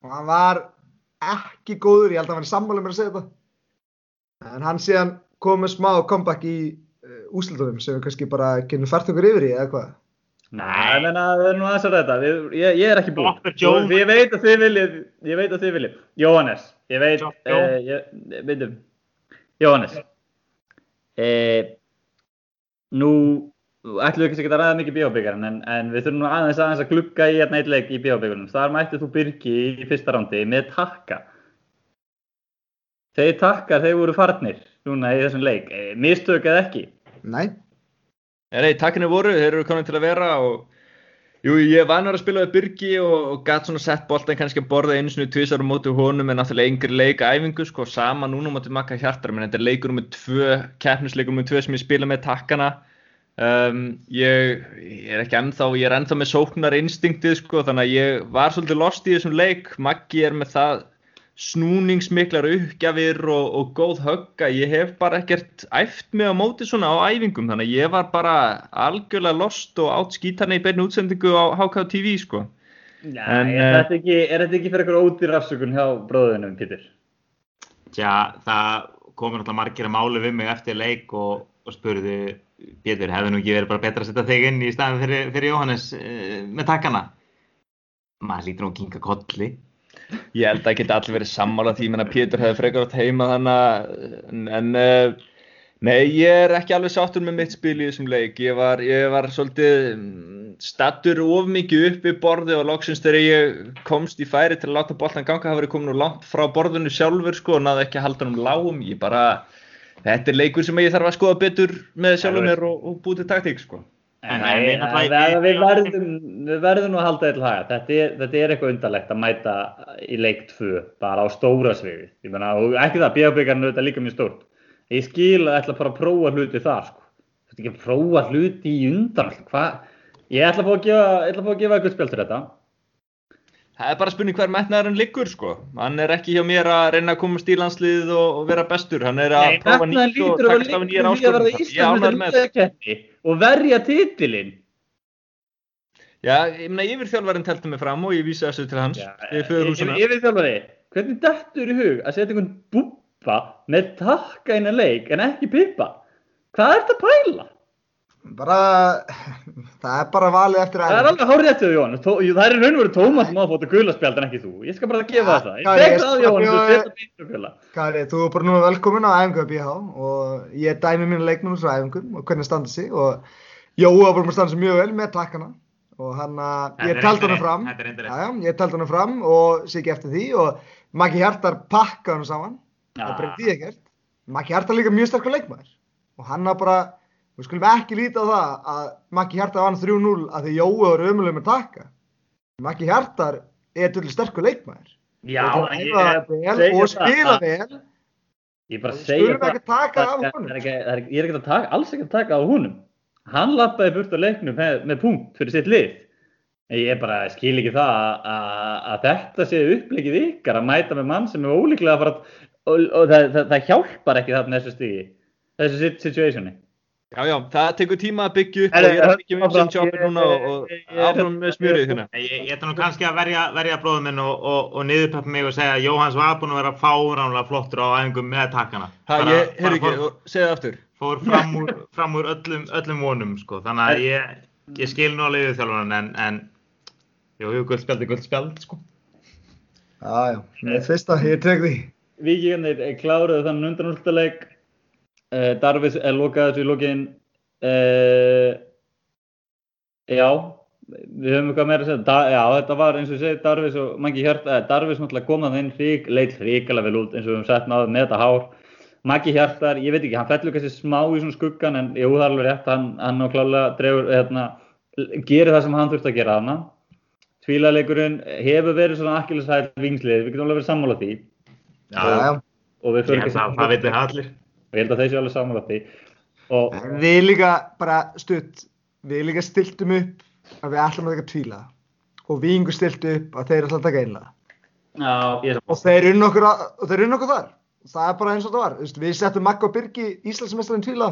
Og hann var ekki góður, ég held að hann var sammála með að segja þetta. En hann síðan kom með smá comeback í úslitunum sem við kannski bara kynum fært okkur yfir í, eða hvað? Nei, ég meina, við erum nú aðeins að þetta. Við- Ég, ég er ekki búinn. Joe. Ég veit að þið viljið, ég veit að þið viljið. Jóhannes, ég veit, uh, ég, veitum, Jóhannes, uh, nú ætlum við ekki að ræða mikið bíóbyggarinn, en, en við þurfum nú aðeins aðeins að glugga í hérna eitt leik í bíóbyggarinn. Þar mættið þú Birgi í fyrsta rándi með takka. Þeir takkar, þeir voru farnir núna í þessum leik. Eh, Mistök eða ekki? Nei. Nei, takkinni voru, þeir eru komin til að vera og Jú, ég var nær að spila við Birgi og, og gæt svona sett boltan kannski að borða einu svona tvisar á móti honum en náttúrulega yngri leik æfingu sko, sama núna móti makka hjartar menn þetta er leikur með tvö, keppnisleikur með tvö sem ég spila með takkana um, ég, ég er ekki ennþá ég er ennþá með sóknar instinktið sko, þannig að ég var svolítið lost í þessum leik Maggi er með það snúningsmiklar uppgjafir og, og góð högga, ég hef bara ekkert æft mig á móti svona á æfingum þannig að ég var bara algjörlega lost og átt skítarni í beinu útsendingu á HK TV sko Já, En, er, eh, þetta ekki, er þetta ekki fyrir eitthvað ódýr afsökun hjá bróðunum, Pítur? Tja, það komur náttúrulega margir að máli við mig eftir leik og, og spurðu Pétur, hefði nú ekki verið bara betra að setja þig inn í staðin fyrir, fyrir Jóhannes uh, með takkana? Maður lítur nú að kinga kolli. Ég held að geta allir verið sammála því að Pétur hefði frekar átt heima þannig en, uh, nei, ég er ekki alveg sáttur með mitt spil í þessum leik. Ég var, ég var svolítið mm, stattur of mikið upp við borði og loksins þegar ég komst í færi til að láta boltan ganga hafa verið komin úr langt frá borðinu sjálfur sko og náði ekki að halda hann um lágum. Ég bara, þetta er leikur sem ég þarf að skoða betur með sjálfur mér og, og búið til taktík sko En- Nei, en við við, við, verðum, við verðum nú að halda þetta haga. Þetta er, þetta er eitthvað undarlegt að mæta í leik 2 bara á stóra sviði. Ég meina, og ekki það, bíðabíkarinn auðvitað líka mjög stórt. Ég skil að ætla að fara að prófa hluti þar, sko. Þú veist ekki að prófa hluti í undan, hvað? Ég ætla að fá að gefa, ég ætla að fá að gefa eitthvað spjál til þetta. Það er bara spurning hver metnaðurinn liggur sko. Hann er ekki hjá mér að reyna að komast í landsliðið og, og vera bestur. Hann er að Nei, prófa nýtt og að takast af nýjar að áskoranir. Ég ánægður með það. Og verja titilinn. Já, ég meina yfirþjálfarinn telti mig fram og ég vísi þessu til hans. Já, Við fyrir húsina. Ég veit þjálfari, hvernig dettur í hug að setja einhvern búbba með takka inn að leik en ekki pippa? Hvað er þetta að pæla? Bara, það er bara valið eftir Það er alveg hárið eftir Jón. Tó, jú, það er í raun og veru Tómas sem á að fóta gulaspjald en ekki þú. Ég skal bara gefa Ja, það. já, Ég ég tek það Jón, þú setja býtt og gula. Kari, þú er bara nú velkomin á æfingu að BH og ég dæmi mínu leiknum frá æfingum og hvernig standa sig og Jói var bara með standa sig mjög vel með takkana og hann að, Þetta ég reyndar hann fram, já, já, ég taldi hann fram og sé ekki eftir því og Maggi Hjartar pakka hann saman, það Já. breytti því ekkert. Maggi Hjartar er líka mjög sterkur leikmaður og hann að bara, við skulum ekki líta á það að Maggi Hjartar vann 3-0 að því Jói var ömuleg með takka. Maggi Hjartar er dulli sterkur leikmaður. Já, og ég er vel og spila vel Ég bara segja taka Það- er er Ég er ekki að taka, alls ekki að taka á honum. Hann lappaði burt á leiknum með, með punkt fyrir sitt lið. Ég bara skil ekki það að, þetta sé upplegið ykkar að mæta með mann sem er ólíklega að fara að og, og það, það, það hjálpar ekki þarna þessu stigi, þessu sit- situationi. Já, já, það tekur tíma að byggja upp og ég er að byggja áfram, Vincent Chopper ég- núna og, áfram með smjörið hérna. Ég, ég ætla nú kannski að verja, verja bróðum minn og, og, og niðurpeppa mig og segja að Jóhanns var búinn að vera fáránlega flottur á æfingum með takkana. Bara- ég, heyrðu ekki, segðu það aftur. Fór, fram úr, fram úr öllum, öllum vonum, sko. Þannig að ég, ég skil nú alveg við þjálfunan en, en jú, jú, guldspjald er guldspjald, sko. Já, já, með fyrsta, ég tek því. Víkingarnir kláruðu þannig undanúrstaleik, uh, Darvis er lokað þessu í lokin, uh, já, við höfum eitthvað meira að segja, da, já, þetta var eins og ég segi, Darvis og Maggi Hjarta, eh, Darvis náttúrulega kom að þinn hrík, leit hríkala vel út eins og við höfum sett náðu með þetta hár, Maggi Hjartar, ég veit ekki, hann fellur kannski smá í svona skuggan en það er alveg rétt, hann, hann á klálega dregur, hérna, gerir það sem hann þurft að gera hana. Tvílaleikurinn hefur verið svona akkilishæll vingslið, við getum alveg verið sammála því. Já, Já, já. og við Ég það og ég held að þeir séu alveg sammála því og Við líka bara stutt, við líka stiltum upp að við ætlum að taka tvíla og vingu stilt upp að þeir ætla að taka einlega. já, Og þeir unnu okkur, að- og þeir unnu okkur þar. Það er bara eins og það var. Þú veist, Við settum Magga og Birgi Íslandsmeistarinn tvíla.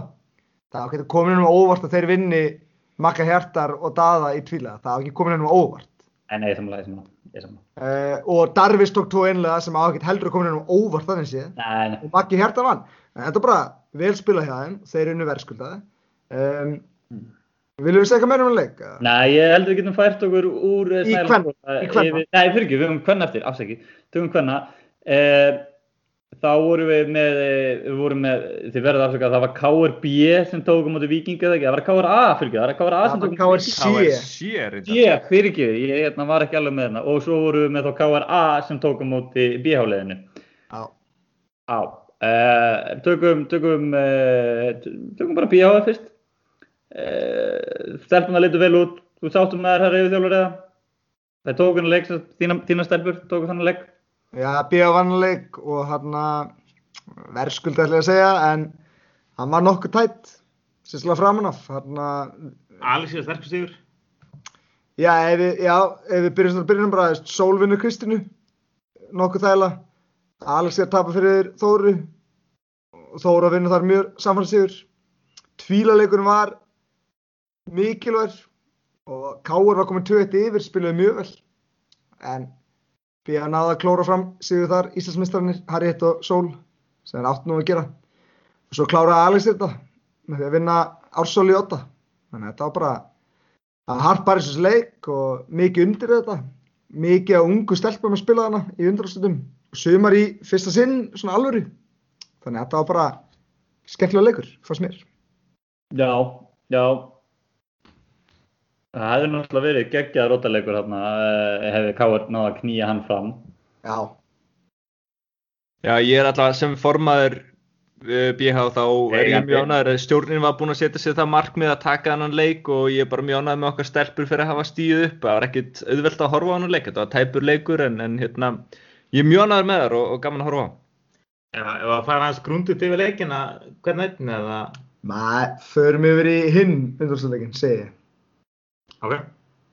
Það var ekki komin ennum óvart að þeir vinni Magga Hjartar og Daða í tvíla. Það var ekki komin ennum óvart. en nei, ég er sammála Uh, og Darvis tók tvo einlega sem á ekkert heldur að komin ennum óvart þannig séð. og Maggi Hjartar vann. En þetta er bara vel spilað hjá þeim. Þeir unnu verðskuldaði. Um, viljum við segja meira um að leik? eða? nei, ég held að við getum fært okkur úr eh, Í kvenna, nei, fyrir ekki, við höfum kvenna eftir, afsæki tökum kvenna eh, þá vorum við með, eh, við vorum með þið verður afsakað, það var KRB sem tók á móti vikinga eða ekki, það var KRA fyrir ekki, það var KRA Það sem tók á KRC. Það Shit. sér þetta. Ég, fyrir ekki, ég hérna, var ekki alveg með hérna og svo vorum við með þá KRA sem tók á móti BH-leðinu Já. Já, uh, tökum, tökum, uh, tökum bara BH fyrst. Uh, stelpuna litur vel út, þú sáttum með þær herra yfir eða? Það tók hennar leik, sem sagt, þína, þína stelpur tóku þannig leik. Já, bíða vannleik og hann verðskuld ætla ég að segja en hann var nokkuð tætt sérstaklega framan af hann Alex er sterkust yfir. já, ef við, já, ef við byrjum svona byrjum bara sólvinnu Kristinu nokkuð þægla Alex er að tapa fyrir Þóru. Og Þóra vinnur þar mjög samfæðsigur tvílaleikurinn var mikilvæg og Káur var komin 2-1 yfir spiluði mjög vel. En náða að klóra fram sigur þar Íslandsmeistarnir, Harriett og Sól sem er átt nú að gera. Og svo kláraði Alex þetta með því að vinna Ársól í 8 þannig að þetta var bara að hart bara þessu leik og mikið undir þetta. Mikið á ungu stelpum að spila hana í undrarstundum og sumar í fyrsta sinn svona alvöru þannig að þetta var bara skemmtilega leikur, fannst mér Já, já. Það hefði náttúrulega verið geggjað rótaleikur hérna, uh, hefði Káar náða að knýja hann fram. Já, Já, ég er alltaf sem formaður uh, BH þá er ég mjög ánæður að stjórnin var búin að setja sér það markmið að taka þennan leik og ég er bara mjög ánæður með okkar stelpur fyrir að hafa stíð upp. Það var ekkit auðvelt að horfa á hann leik, þetta var tæpur leikur en, en hérna, ég er mjög ánæður með þar og, og gaman að horfa á. Já, ef að fara hans grúndut yfir leikina, hvernig einn eða... maður förum yfir í hinn undrarstundleikin, segi Ok.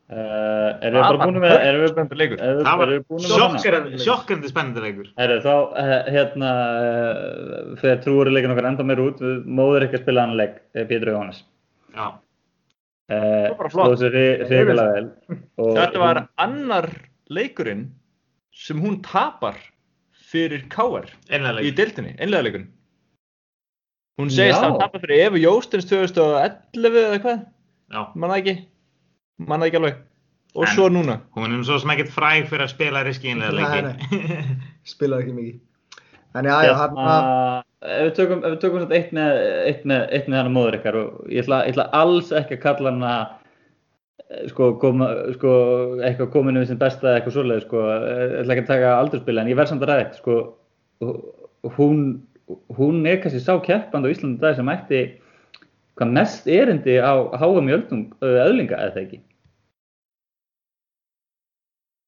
Uh, erum við bara búin með, erum við, Spennandi leikur. erum við, Það var erum búin með sjokkandi, spennandi leikur. Herru, þá, uh, hérna, uh, þegar trúurileikin okkar enda meir út, við móður ekki að spila hann leik, eh, Pétur Jóhannes. Já. Uh, var bara flott. Þetta var annar leikurinn sem hún tapar fyrir KR í leik. deildinni, einlega leikurinn. Hún segist að tapa fyrir Efu Jóstins 2011 eða hvað, Já. manna ekki, manna ekki alveg. Og En- svo núna. Hún er nú svo sem ekkert fræg fyrir að spila riski einlega leiki. spilaði ekki mikið en já, já, hann Hérna, ef við tökum, ef við tökum eitt með, eitt með, eitt með hana móður ykkar og ég ætla, ég ætla alls ekki að kalla hana eh, sko, koma, sko, eitthvað kominu við sem besta eða eitthvað svoleið, sko, ég ætla ekki að taka aldurspila en ég verð samt að ræða eitt, sko, hún, hún er kannski sá keppand á Íslandi dag sem ætti hvað mest erindi á HM í öldung, öðlinga eða ekki.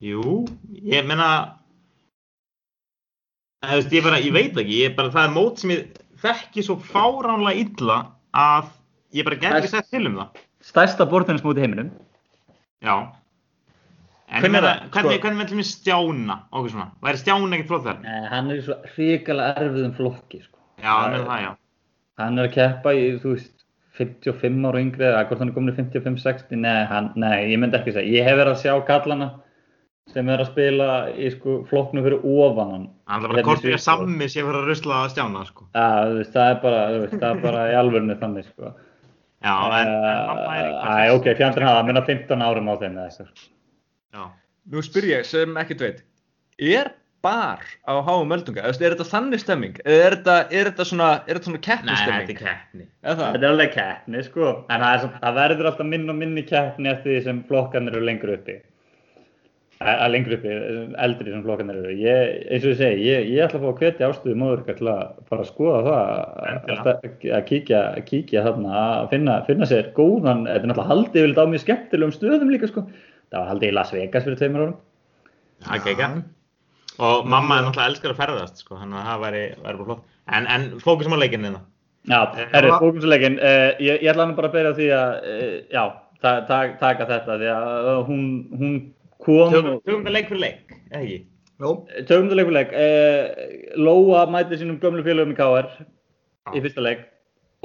Jú, ég veist, ég, bara, ég veit ekki, ég bara, það er mót sem ég þekki svo fáránlega illa að ég bara ekki sett til um það. Stærsta bortennismóti í heiminum. Já, En Hvernig er meina, það? hvernig, Sko- hvernig mellum við stjána og okkur svona? Væri stjána ekkert flott þar? Nei, hann er í svo hrikalega erfiðum flokki, sko. Já, það með það, já. Hann er að keppa í, þú veist, 55 ára yngri, eða hvort hann er komin í 55-60, nei, hann, nei, ég myndi ekki segja. Ég hef verið að sjá kallana sem er að spila í, sko, flokknu fyrir ofan hann. Hann er bara Hérna hvort við Svíþjóð. sammi sé fyrir að rusla að stjána, sko. Veist, það er bara, það er bara í alvörinu þannig, sko. Já, en, en mamma er Æ, ok, fjandinn hafa, minna 15 árum á þeim eða eitthvað. Já. Nú spyr ég sem ekkert veit, er bar á háum öldunga? Er þetta þannig stemming? Er þetta, er þetta svona, er þetta svona Nei, þetta keppnistemming? er keppni. Þetta er alveg keppni, sko, en það, er, það verður alltaf minn og minni keppni eftir því sem flokkarnir eru lengur uppi. Að lengur uppi, eldri sem flokkarnir eru. Ég, eins og ég segi, ég, ég ætla að fá að hvetja ástuðu móður til að fara að skoða það, að, að, að kíkja, kíkja þarna, að finna, finna sér góðan, þetta er náttúrulega haldið yfirleitt á mjög skemmtilegum stöðum líka, sko. Það var haldið í Las Vegas fyrir tveimur árum. Það er ekki Og mamma er náttúrulega elskar að ferðast, sko, þannig að það væri, væri flott. En, en fókusum á leikinn hérna. Já, Eh, herru, það- fókusleikin, uh, ég, ég ætla hann bara að byrja á því að, uh, já, ta, ta, taka þetta, því að uh, hún, hún kom Tökum þetta leik fyrir leik, eða ekki? Jó, Tökum það leikuleik, eh, Lóa mæti sínum gömlu félögum í KR í fyrsta leik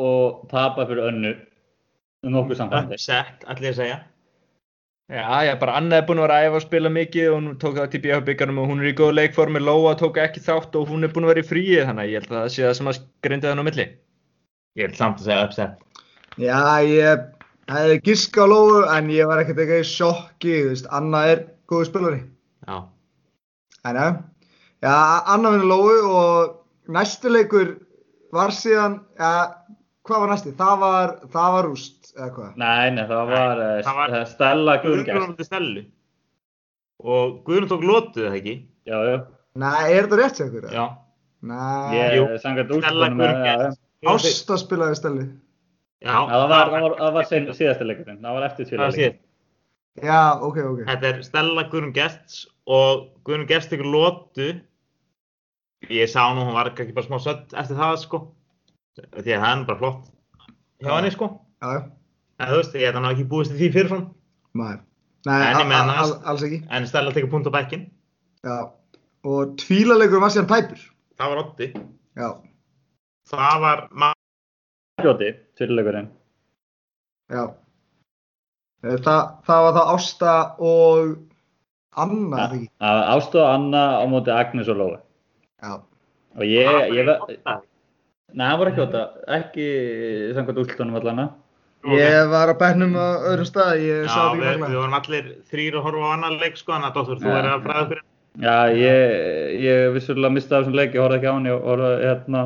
og tapa fyrir önnu nokkuð samfandi. Upset, allir að segja. Já, já, bara Anna er búin að vera að æfa og spila mikið og hún tók þátt í BH byggarnum og hún er í góð leikformi, Lóa tók ekki þátt og hún er búin að vera í fríi þannig að ég held að það sé það sem að grindi þann á milli. Ég er samt að segja upset. já, ég hefði giska á lóðu en ég var ekkert eitthvað í sjokki, þú veist, Anna er góðu spilari. Já. En já, já, Anna vinnur lóðu og næstu leikur var síðan, já, hvað var næsti? Það var, það var rúst, eða hvað? Nei, nei, það var, Nei, eh, það var- eh, Stella stelu. Og Guðrún tók lotuð, eða ekki? Já, já, Nei, er þetta rétt sér ykkur? Já. Nei, ég Stella úrslutunum með það. Ásta spilaði steli. Já, það var, það var, það var sein, síðasti leikurinn, það var eftir Það tvílega síðan. Já, ok, ok. Þetta er Stella Guðrún Gests og Guðrún Gests tekur lotu. Ég sá nú, hún var ekki bara smá sött eftir það, sko. Því að það er bara flott hjá henni, sko. Já, já, En þú veist, ég hef ekki búist til því fyrirfram. maður. Nei, a- alls ekki. En Stella tekur punkt á bekkin. Já, og tvílaleikur var síðan tæpur. Það var Otti. Já, Það var Fljóti, tvíleikurinn. já. Eh, Það, það var það Ásta og Anna, ekki? Ástóð Anna á móti Agnes og Lóa. Já. Og ég, ég, Otta. nei, það var ekki óta, ekki samkvæmt úrslutunum allana. Ég var á bæknum á öðrum stað, ég Já, sá þetta við, ekki við magna. vorum allir þrýr að horfa á annan leik, sko, þannig að Dóttur, þú Já. er að fræða okkur. Já, ég, ég vissulega misti af þessum leik, ég horfði ekki á hann, ég horfði, hérna,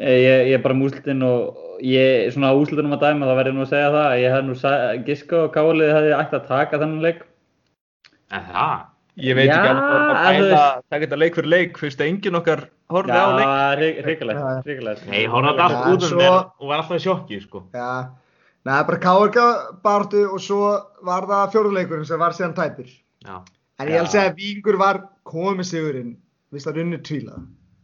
ég, ég er bara múslitinn og ég, svona úslitunum að dæma, það verður nú að segja það, ég hef nú giska og kálið hefði ætti að taka þennan leik. En það? Ég veit Já, ekki alveg að þú bæla, taka þetta leik fyrir leik, fyrst að enginn okkar horfði á leik. Já, hrikalegt, Já. hrikalegt. Nei, ég horfði á þetta allt Já, út um mér og var alltaf í sjokki, sko. Já, neða, bara káarka bartu og svo var það fjóruleikurinn sem var síðan tæpur. Já. En ég held að segja að Víkingur var komið sigurinn, að tvíla.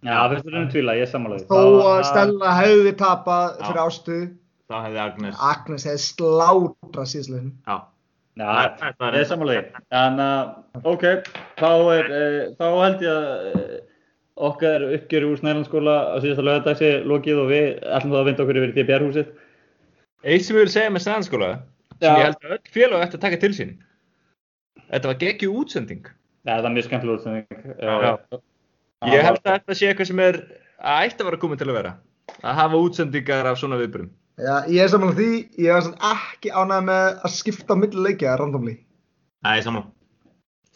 Já, fyrst þú erum tvila, ég sammála því. Þó að Stella hefði tapað Já. fyrir Ástu, Þá hefði Agnes. Agnes hefði slátrað síðsleginn. Já. Já, Það- það er- er því. En, uh, ok, þá, er, uh, þá held ég að uh, okkar uppgjöru úr Snælandskóla á síðasta lögadags er lokið og við ætlum þá að vinda okkur yfir í DBR-húsið. Eitt sem ég vil segja með snæðanskóla, sem Já. ég held að öll félag ætti að taka til sín. Þetta var geggju útsending. Já, það er mjög skemmtilega útsending. Já. Uh, Ég held að þetta sé eitthvað sem er að ætti að vera komið til að vera. Að hafa útsendingar af svona viðbyrjum. Já, ég er samanlega því, ég var svona ekki ánægð með að skipta á milli leikja randomli. Það er saman.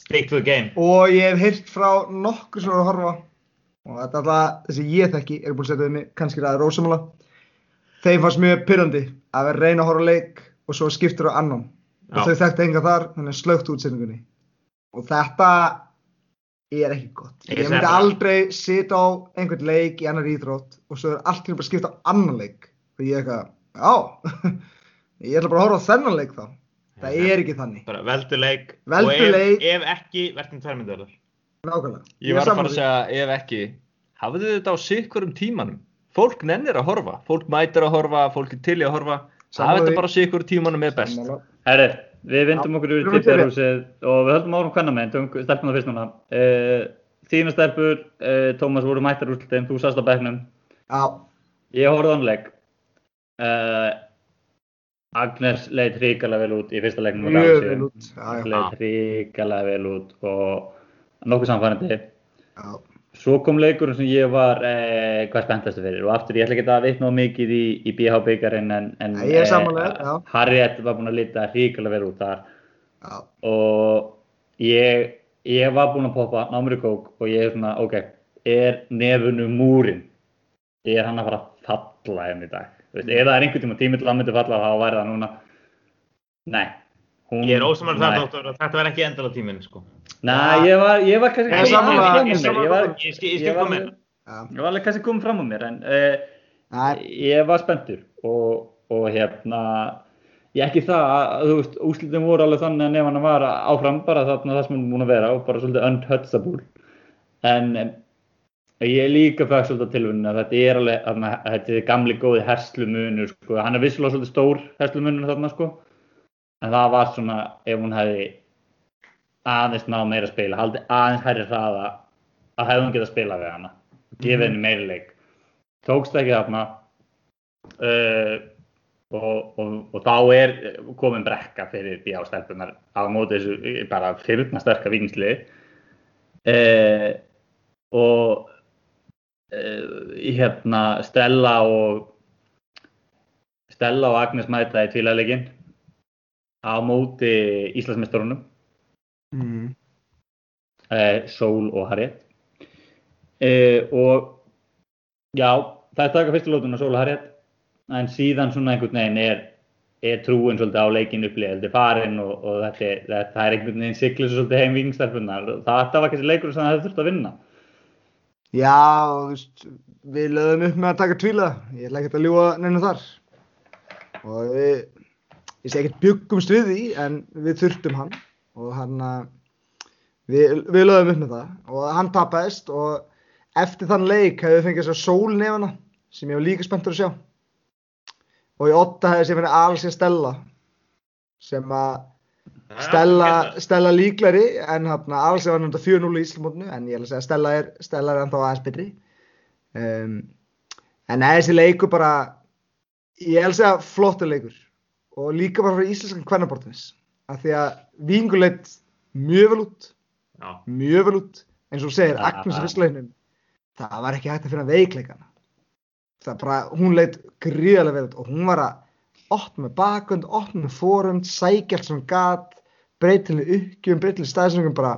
Stick to the game. Og ég hef heyrt frá nokkur sem eru að horfa og þetta er alltaf, þessi ég þekki, er búin að setja við mig, kannski ræður ósamála. Þeim fannst mjög pyrrandi að vera reyna að horfa leik og svo skiptur á annan. Já. Og þau þekkti enga þar, þannig að slögt útsendingunni. Og þetta er ekki gott. Ég Ég myndi aldrei sita á einhvern leik í annar íþrótt og svo er allt einu bara að skipta á annan leik. Og ég er eitthvað, já, ég ætla bara að horfa á þennan leik þá. Það er ekki þannig. Bara veldu leik. Veldu og ef, leik. ef ekki, verðum tvær myndaðar. Nákvæmlega. Ég var að fara sammála að segja, ef ekki, hafðu þetta á sikkurum tímanum. Fólk nennir að horfa, fólk mætir að horfa, fólk er til í að horfa. Því. þetta bara á sikkurum tímanum er best. Sammála. Við vindum okkur að Björhúsið og við höldum árum hvernig með, tökum stelpuna fyrst núna. Uh, þína stelpur, uh, Tómas, voru mættar úrslutin, þú sast á bekknum. Já, Ég horfði á hann leik. Uh, Agnes leit hrikalega vel út í fyrsta leiknum. á Leit hrikalega vel út og nokkuð samfærandi. já. Svo kom leikurinn sem ég var eh, hvað spenntastu fyrir og aftur ég ætla ekki að vitna of mikið í, í BH byggarinn en, en Nei, ég er sammála þér, já. Harriet var búinn að lita hrikalega vel út þar já. og ég, ég var búinn að poppa námur í kók og ég er svona, ok, er nefunu múrin er hann að fara að falla henni í dag Þú veist, ef það er einhvern tíma tími til að hann myndi falla þá væri það núna nei hún, Ég er ósamar það, nei. doktor, að þetta var ekki endala tíminn, sko. Nei, ég var, ég var kannski Ég er sammála- fram ég er úr mér. Ég var, alveg kannski komið fram á mér en uh, ég var spenntur og, og hérna ég ekki það að þú veist úslitin voru alveg þannig að nefn hann var áfram bara þarna það sem hann er búin að vera og bara svolítið untouchable en em, ég líka fæk svolítið tilvunni að þetta er alveg þarna, þetta er gamli góði herslumunur sko. hann er vissulega svolítið stór herslumunur þarna sko. En það var svona ef hún hefði aðeins ná meira spila haldið aðeins hærri hraða að getað að spila við hana gefið henni meiri leik. Tókst ekki þarna uh, og, og, og þá er komin brekka fyrir því ástelpunar á móti þessu bara fyrna sterka vingsli uh, og uh, hérna Stella og Stella og Agnes mæta í tvílæðleikin á móti Íslandsmeistarunum mm. uh, Sól og Harriet uh, og já, það er taka fyrstu lótuna Sól og Harriet en síðan svona einhvern veginn er, er trúin svolítið á leikin upplýðið farin og, og þetta, er- þetta er einhvern veginn siglis svolítið heim vingstarfunar þetta var kannski leikur sem það hefði þurft að vinna Já, veist, við lögum upp með að taka tvíla. Ég ætla ekki að ljúa neina þar. Og við, ég segi ekkert byggumst við því, en við þurftum hann. Og hann, að- við, við lögum upp með það. Og hann tapaðist og eftir þann leik hefði við fengið svo sólnefana, sem ég var líka spenntur að sjá. Og í åtta hefði sem henni alls ég Stella, sem að Stella, Stella líklari en hann alls er hann undir 4-0 í Íslamótinu en ég ætla að segja Stella er, Stella er ennþá aðeins betri um, en þessi leikur bara ég ætla að segja flottur leikur og líka bara fyrir íslenskan kvennabortins af því að Vingur leitt mjög vel út Já. mjög vel út eins og segir, Ja. Agnes í fyrstleginum það var ekki hægt að finna veikleikana það bara, hún leitt gríðarlega vel út og hún var að opna með bakund, opna með fórund sækja allt sem gat breytileg uppgjum, breytileg staðsendingum bara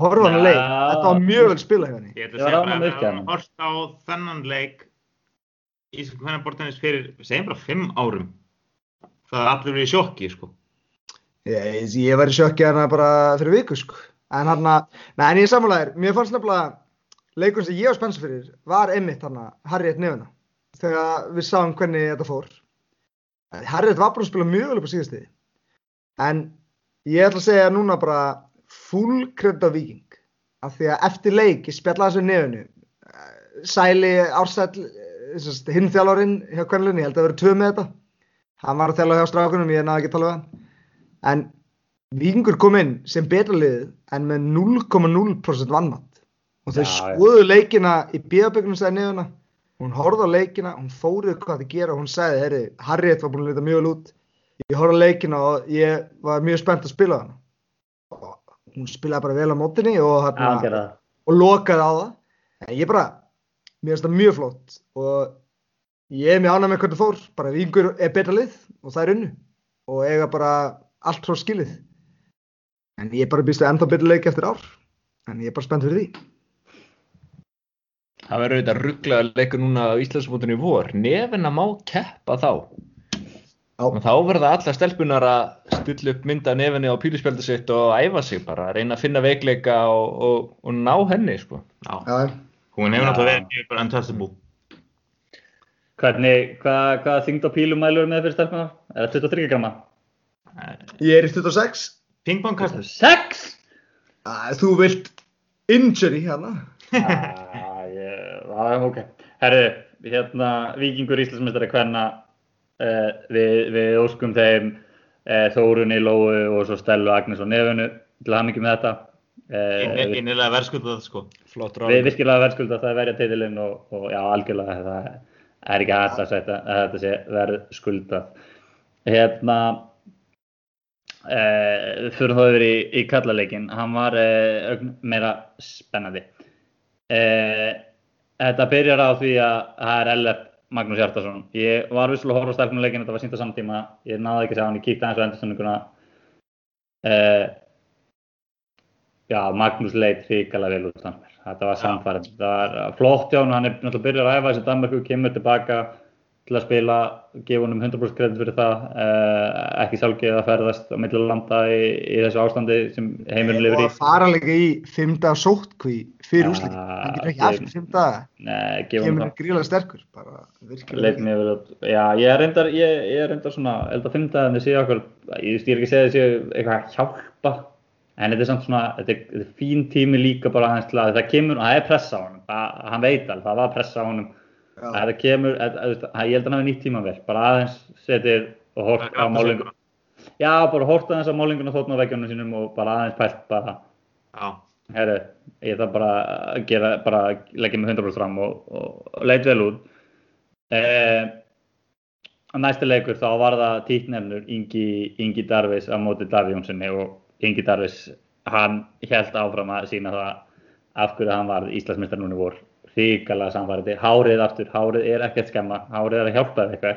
horfa hann að Já. leik þetta var mjög vel spilað hjá henni Ég ætla að var segja bara að hafa hort á þennan leik í hvernig bortinnis fyrir, segjum bara fimm árum. Það er allir verið í sjokki, sko. Ég, ég var í sjokki hana bara fyrir viku sko. en hann að, en ég er sammálaðir mér fannst nefnilega leikun sem ég var spensa fyrir var einmitt hann að Harriet nefna þegar við sáum hvernig þetta fór. Harriet var bara að spila mjög vel upp á síðustiði en ég ætla að segja núna bara full credit á Viking af því að eftir leik ég spjallaði þessu nefnu Sæli Ársæll hinn þjálfarinn hjá Kvennlunni, ég held að vera tvö með þetta. Hann var að þjálfa hjá strákunum, ég náði ekki að tala við hann en Víkingur kom inn sem betra liðið en með 0,0% vannmatt og þau skoðu leikina í bíðabögnum sagði nefna hún horfði á leikina, hún fórið hvað það gera og hún sagði, herri, Harriet var búin að lita mjög vel út. Ég horfði á leikina og ég var mjög spennt að spila hana. Og hún spilaði bara vel á mótinni og, hérna, og lokaði á það. En ég bara, mér finnst það mjög flott og ég er mjög ánægð með hvernig fór. Bara Víkingur er betra lið og það er unnu. Og eiga bara allt frá skilið en ég er bara býst við ennþá betra leik eftir ár en ég er bara spennt fyrir því Það verður auðvitað rugglega leikur núna á Íslandsmótinu í vor. Nefina má keppa þá. Þá verða alla stelpunar að stilla upp mynda nefini á píluspjaldi sitt og æfa sig bara, reyna að finna veikleika og, og, og ná henni, sko. Já. Já, Hún hefur náttúrulega verið mjög bara untouchable. Hvernig, hvað, hvað þyngd á pílum mælur með fyrir stelpuna? Er það 23 gramma? Ég er í 26 Pingpongkast. 6? að þú vilt injury hérna ah, ég, ah, ok. Herru, hérna, Víkingur Íslandsmeistari hvenna, uh, við, við óskum þeim eh, Þórunni, Lóu og svo Stellu, Agnes og Nefunu til hann ekki með þetta. Eh, Innilega verðskuldað sko. Flott við ráð. virkilega verðskulda það að verja titilinn og, og já, algjörlega það er ekki hægt að þetta sé verðskuldað. Hérna, eh, fyrir þá yfir í, í kallaleikin, hann var ögn meira spennandi. Eh, þetta byrjar á því að það er LF Magnús Hjartarsson. Ég var vissulega að horfa á stelpunuleikin, þetta var sínt á samtíma, ég náði ekki að sjá hann, ég kíkti aðeins á endurstöndinguna. Eh, já, Magnús leit hrikalega vel út. Þetta var samfærið. Þetta var flott hjá hann, hann er náttúrulega byrjað að æfa þessi Danmarku, kemur tilbaka til að spila, gefa honum 100% kredit fyrir það, eh, ekki sjálfgeið að ferðast á milli landa í, í þessu ástandi sem heimurinn lifir Og í. að fara líka í fimm daga sótkví fyrir Ja, úslit. Hann getur ekki ég- eftir fimm daga. Nei, gefa honum Kemur það. gríðlega sterkur. Bara virkilega. Já, ég er reyndar, ég, ég er reyndar svona, ég held að fimmtaðinni séu okkur, ég, er ekki að segja þessi eitthvað að hjálpa, en þetta er samt svona, þetta er, þetta er fín tími líka bara aðeins til að það kemur, og það er pressa á honum, það, hann veit alveg, það var pressa á honum, það kemur, að, að, að, ég held að hann hafi nýtt tíma vel, bara aðeins setið og hort á málingu, já, bara hort aðeins á málinguna þóttn á veggjónum sínum og bara aðeins pælt bara, Já. herru, ég þarf bara að gera, bara leggja mig 100% fram og, og, og leit vel út. Eh, næsti leikur þá var það títnefnur Ingi, Ingi Darvis á móti Daví Jónssoni og Ingi Darvis, hann held áfram að sína það af hverju hann var Íslandsmeistar núna í vor. Ríkalega samfærandi, hárið aftur, hárið er ekkert skemma, hárið er að hjálpa þér eitthvað.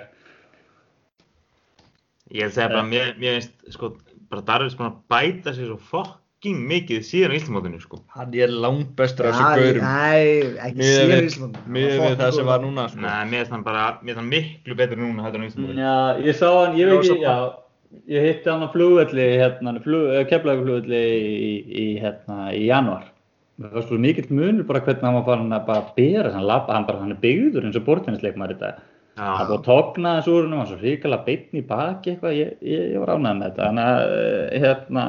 Ég held að segja bara, mér, mér finnst, sko, bara Darvis búin að bæta sér svo fucking mikið síðan á Íslamótinu, sko. Hann er langbestur af Já, þessu gaurum. Nei, ekki síðan við- Ísland. Miðað við það sem var núna, sko. Nei, mér finnst hann bara, mér finnst hann miklu betur núna heldur en á Íslamótinu. Já, ég sá hann, ég veit ekki, já, ég hitti hann á flugvelli, hérna, flug, keflaðu flugvelli í, í, hérna, í januar. Það var svo mikill munur bara hvernig hann var farin að bara bera hann labba, hann bara, hann er byggður eins og bortinnisleikmaður í dag. Það er búið að togna þessu úr hann, var svo ríkala beinn í baki eitthvað, ég, ég, ég var ánægð með þetta. Þannig að, eh, hérna,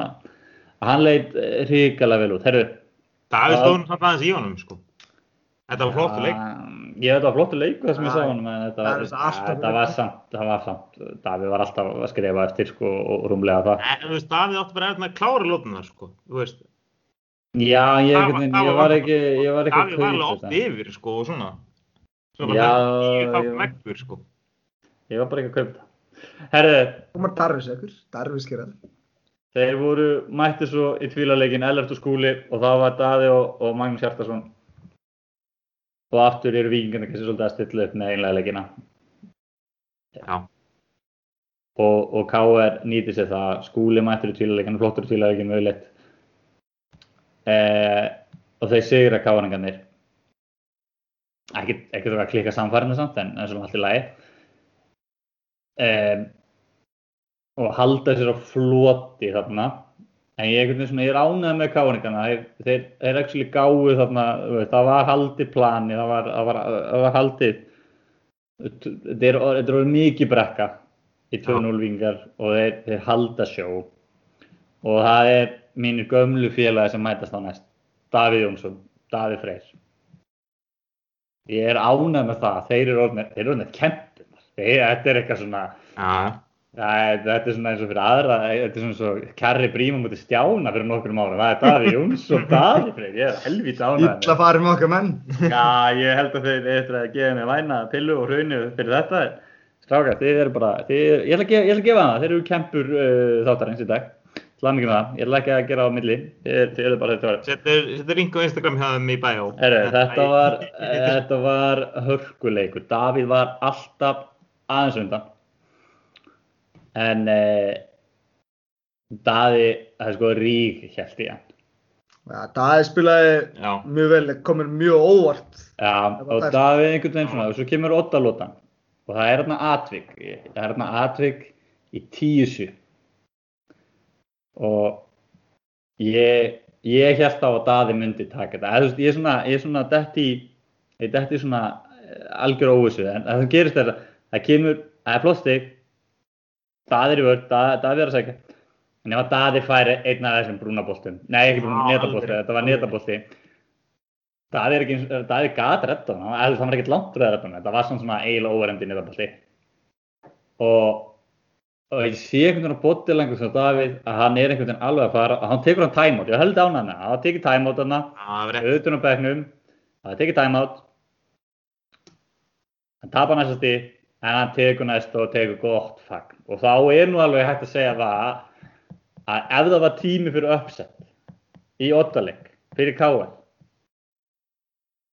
hann leit ríkala vel út. Herru, Davíð Já. stóðum hann aðeins í honum, sko. Þetta var flottu leik. Ég veit að það var flottur leikur það sem ég sá honum, þetta, það var, er alltaf þetta var samt, það var samt, Davíð var alltaf að skrifa eftir sko og rúmlega það. Veist, Davíð átti bara að klára lótunar, sko. Þú veist, Já, ég, Það var- veginn- það ég var- var ekki, ég var ekki var alveg kaupa oft yfir, sko, og svona. Svo Já, bara tíu þátt ég- veggur, sko. Ég var bara ekki að kaupa það. Herðu, Komar Darvis ekkur. Darvis gerað. þeir voru mættu svo í tvílaleikin Ellert og Skúli og það var Daði og, og Magnús Hjartarsson. Og aftur eru vikingarnir kannski svolítið að stilla upp með einlega leikina. Já. Og, og KR nýti sér það, Skúli mættur í tvílaleikin, flottur í tvílaleikin mögulegt. Eh, og þeir sigra KR-ingarnir. Ekki, ekki það að klikka samfærinu samt, en er svona allt í lagi. Um, og halda sér á floti þarna en ég, ég er ánægð með káringana þeir, þeir, actually gáðu þarna það var haldið plani það var, það var, það var er, þetta er orðið mikið brekka í 2-0 vingar og þeir, þeir halda sjó og það er mínir gömlu félagi sem mætast á næst Davíð Jónsson, Davíð Freyr. Ég er ánægð með það þeir eru þeir orðnir kempunar þetta er eitthvað svona Já. Æ, þetta er svona eins og fyrir aðra, þetta er svona svo Kjarri Bríma mútið stjána fyrir nokkrum ára, það er Daví Jónsson, Daví Freyr, ég er helvítið ánægð Illa farið með okkar menn. Já, ég held að þeir eftir að gefa mér væna pillu og hraunu fyrir þetta, strákar, þið eru bara, þið, ég ætla að gefa, að gefa það, þeir eru kempur uh, þáttarins í dag, mikið með það, ég ætla ekki að gera á milli, þið, þið eru bara þetta var. Settur, link á Instagram hjá þeim í. Herru, þetta var, þetta var hörkuleikur, Davíð var alltaf aðeins undan, en uh, Daði, það er sko rík held hann. Ja, Daði spilaði Já. mjög vel, komin mjög óvart. Já, og. Davíð einhvern veginn svona, og svo kemur Oddalótan og það er hérna atvik, það er hérna atvik í tíu og ég, ég held á að Daði myndi taka þetta, ég er svona, ég er svona dett í, ég dett í svona eh, algjör óvissu, en það gerist er að það kemur, það er flott stig, Daði er í vörð, Daði, Daði er að segja, en ef að Daði færi einn af þessum brúnaboltum, nei ekki brúna, Já, netabolti, alveg. þetta var netabolti, Daði er ekki, eins- Daði gat redda hann, það var ekkert langt fyrir að redda hann, þetta var svona eiginlega óverandi netabolti. Og og ég sé einhvern veginn á botilengur sem Davíð að hann er einhvern veginn alveg að fara að hann tekur hann timeout, ég held á hann hann hann tekið timeout hann, auðvitað á bekknum hann tekið timeout. Hann tapar næsta stig en hann tekur næsta og tekur gott fagn. Og þá er nú alveg hægt að segja það að ef það var tími fyrir uppsett í ottaleg fyrir Káar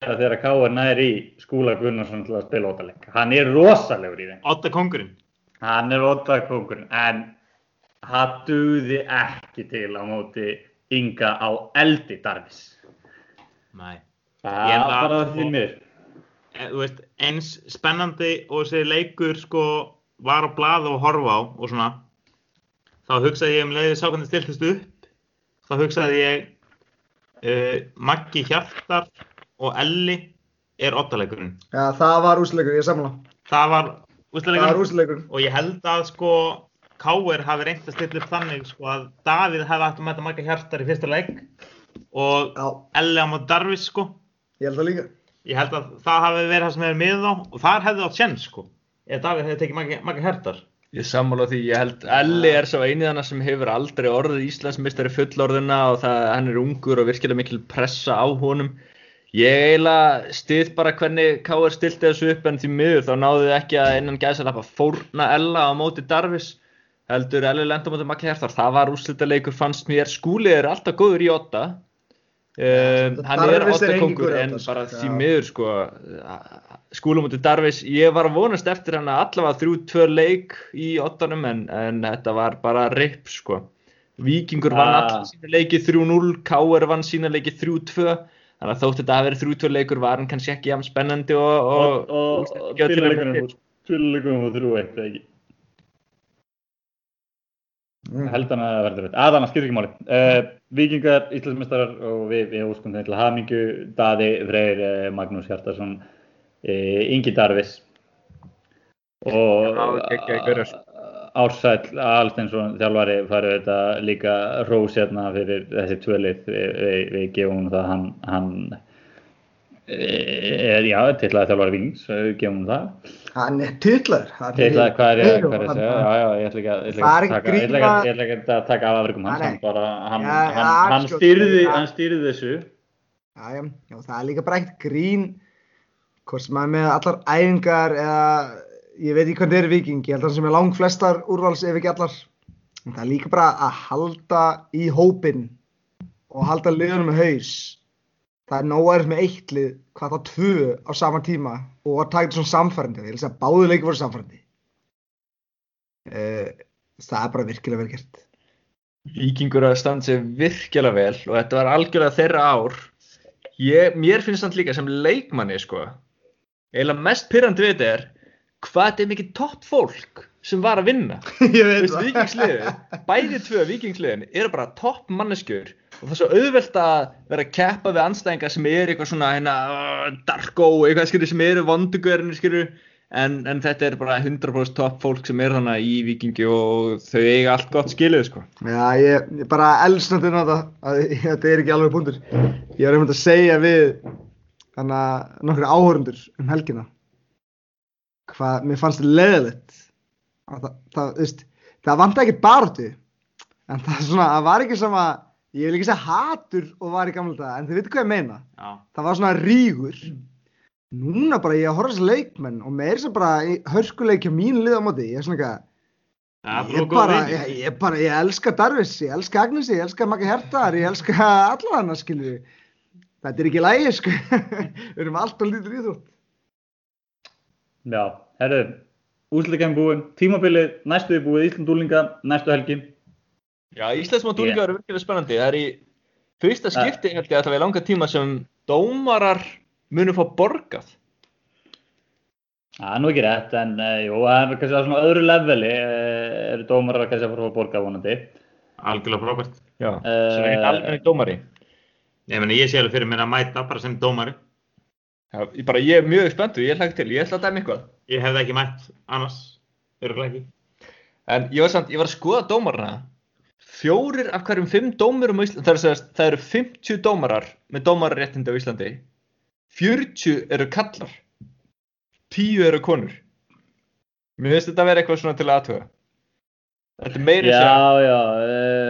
þegar Káar næri í skúla Gunnarsson til að spila ottaleg hann er rosalegur í þeim. Otta kongurinn. Hann er ottalegkókurinn en það duði ekki til á móti Inga á eldi Darvis Nei. það er var- bara því mér Eh, Þú veist, eins spennandi og þessi leikur sko var á blað og horfa á og svona. Þá hugsaði ég um leiðið sá hvernig stiltist upp. Þá hugsaði ég uh, Maggi Hjartar og Elli er ottalegurinn. Já, það var úsleikur, ég samla. Það var Úsleikur. og ég held að sko Káir hafi reynt að stilla upp þannig sko að Davíð hefði hægt að mæta Magga Hjartar í fyrsta leik og á móti Darvis sko ég held það líka. ég held að það hafi verið það sem hefur miðið á og þar hefði átt sjens sko ef Davíð hefði tekið Magga, Magga Hjartar Ég sammála því, ég held Elli er svo einið hana sem hefur aldrei orðið Íslandsmeistari fullorðina og það, hann er ungur og virkilega mikil pressa á honum. Ég eiginlega stið bara hvernig K.R. stilti þessu upp en því miður þá náðu þið ekki að innan gæsa lappa fórna Ella á móti Darvis. Heldur Elli lenda móti Maggi Hertar. Það var úrslitaleikur fannst mér. Skúli er alltaf góður í otta. Um, þetta hann er Darvis otta engin kongur góður í en sko. bara Já. því miður sko skúlum út í Darvis ég var vonast eftir hann að allavega þrjú tvö leik í ottanum en, en þetta var bara rip sko Víkingur vann Ah. allir sína leiki 3-0 K.R. vann sína leiki 3-2 þannig að þótt þetta að vera 3-2 leikur var hann kannski ekki jafn spennandi og, og, og, og, og ekki fyrirleikunum fór þrjú eitt eða ekki? Mm. held hann að það verður að skilur ekki máli. Uh, Víkingar, Íslandsmeistarar og við, við óskum þeim til hamingju. Daði, Freyr, uh, Magnús Hjartarsson uh, Ingi Darvis. Og Já, geggjaðir gaurar. Ársæll Alsteinsson þjálfari farið þetta líka rós hérna fyrir þessi tvölið við, við, gefum það hann, hann er, já, tillaði þjálfari Vings, við gefum það. Hann er titlar. Tillaði, hvað er ég, er að segja, já, já, ég ætla ekki að, að taka, ég ætla ekki að, að taka af Nei, hann hann, Já, hann, sko, stýrði þessu, Já, já, það er líka bara eitt grín hvort sem er með allar æfingar eða ég veit ekki hvernig það er Viking ég held að það sem er lang flestar úrvals ef ekki allar. Það er líka bara að halda í hópin og halda liðunum með haus. Það er aðeins með eitt lið hvað þá tvö á sama tíma og að taka þetta svona samfærandi ég segja að báðu leiki voru samfærandi uh, það er bara virkilega vel gert. Víkingur að standa sig virkilega vel og þetta var algjörlega þeirra ár. Ég, mér finnst það líka sem leikmanni sko eiginlega mest pyrrandi við þetta er hvað þetta er mikið topp fólk sem var að vinna veist, vikingsliðin, bæði tvö vikingsliðin eru bara topp manneskjur og það er svo auðvelt að vera að keppa við anstæðingar sem eru eitthvað svona hérna, darko, eitthvað skilur sem eru vondugverðinir skilur en, en þetta er bara 100% topp fólk sem er þannig í vikingi og þau eiga allt gott skilið sko. Já, ég, ég bara elsnandi þetta þetta er ekki alveg búndur. Ég var einmitt að segja við þannig að nokkru áhörundur um helgina hvað mér fannst leðilegt það, það, veist, það vant ekki barðu en það, er svona, það var ekki sama ég vil ekki segja hatur og var í gamla dag en þið veitir hvað ég meina Já. það var svona rígur núna bara ég að horfa þessi leikmenn og meir sem bara í hörkuleikja mínu lið á móti ég er svona eitthvað Það er Ég bara bara, ég, ég bara, ég elska Darvis, ég elska Agnesi, ég elska Maggi Hertar, ég elska alla hana, skilju. Þetta er ekki lægi, sko. Við erum alltaf lítur í þú. já, herru, úsleikamn búinn, tímabilið, næstu er búið, Íslandúlinga, næstu helgi, Já, Íslandsmót úlingar eru virkilega spennandi. Það er í fyrsta skipti held ég að það er langa tíma sem dómarar munu fá borgað. Það er nú ekki rétt, en uh, jú, það er kannski á svona öðru leveli, uh, eru dómarar kannski að fara að borga vonandi, Algjörlega frábært. Já, Eh, sem er alveg dómari. Ég meni, ég sé alveg fyrir mér að mæta bara sem dómari. Já, ég, bara, ég er mjög spenntur, ég hlagt til, ég ætla að dæma eitthvað Ég hefði ekki mætt annars. Örgulega ekki. En ég var samt, ég var að skoða dómarana Fjórir af hverjum fimm dómurum á Íslandi Það er það eru 50 dómarar með dómararéttindi á Íslandi 40 eru kallar 10 eru konur Mér finnst þetta að vera eitthvað svona til aðtöga Þetta er meiri sér. Já, já, uh,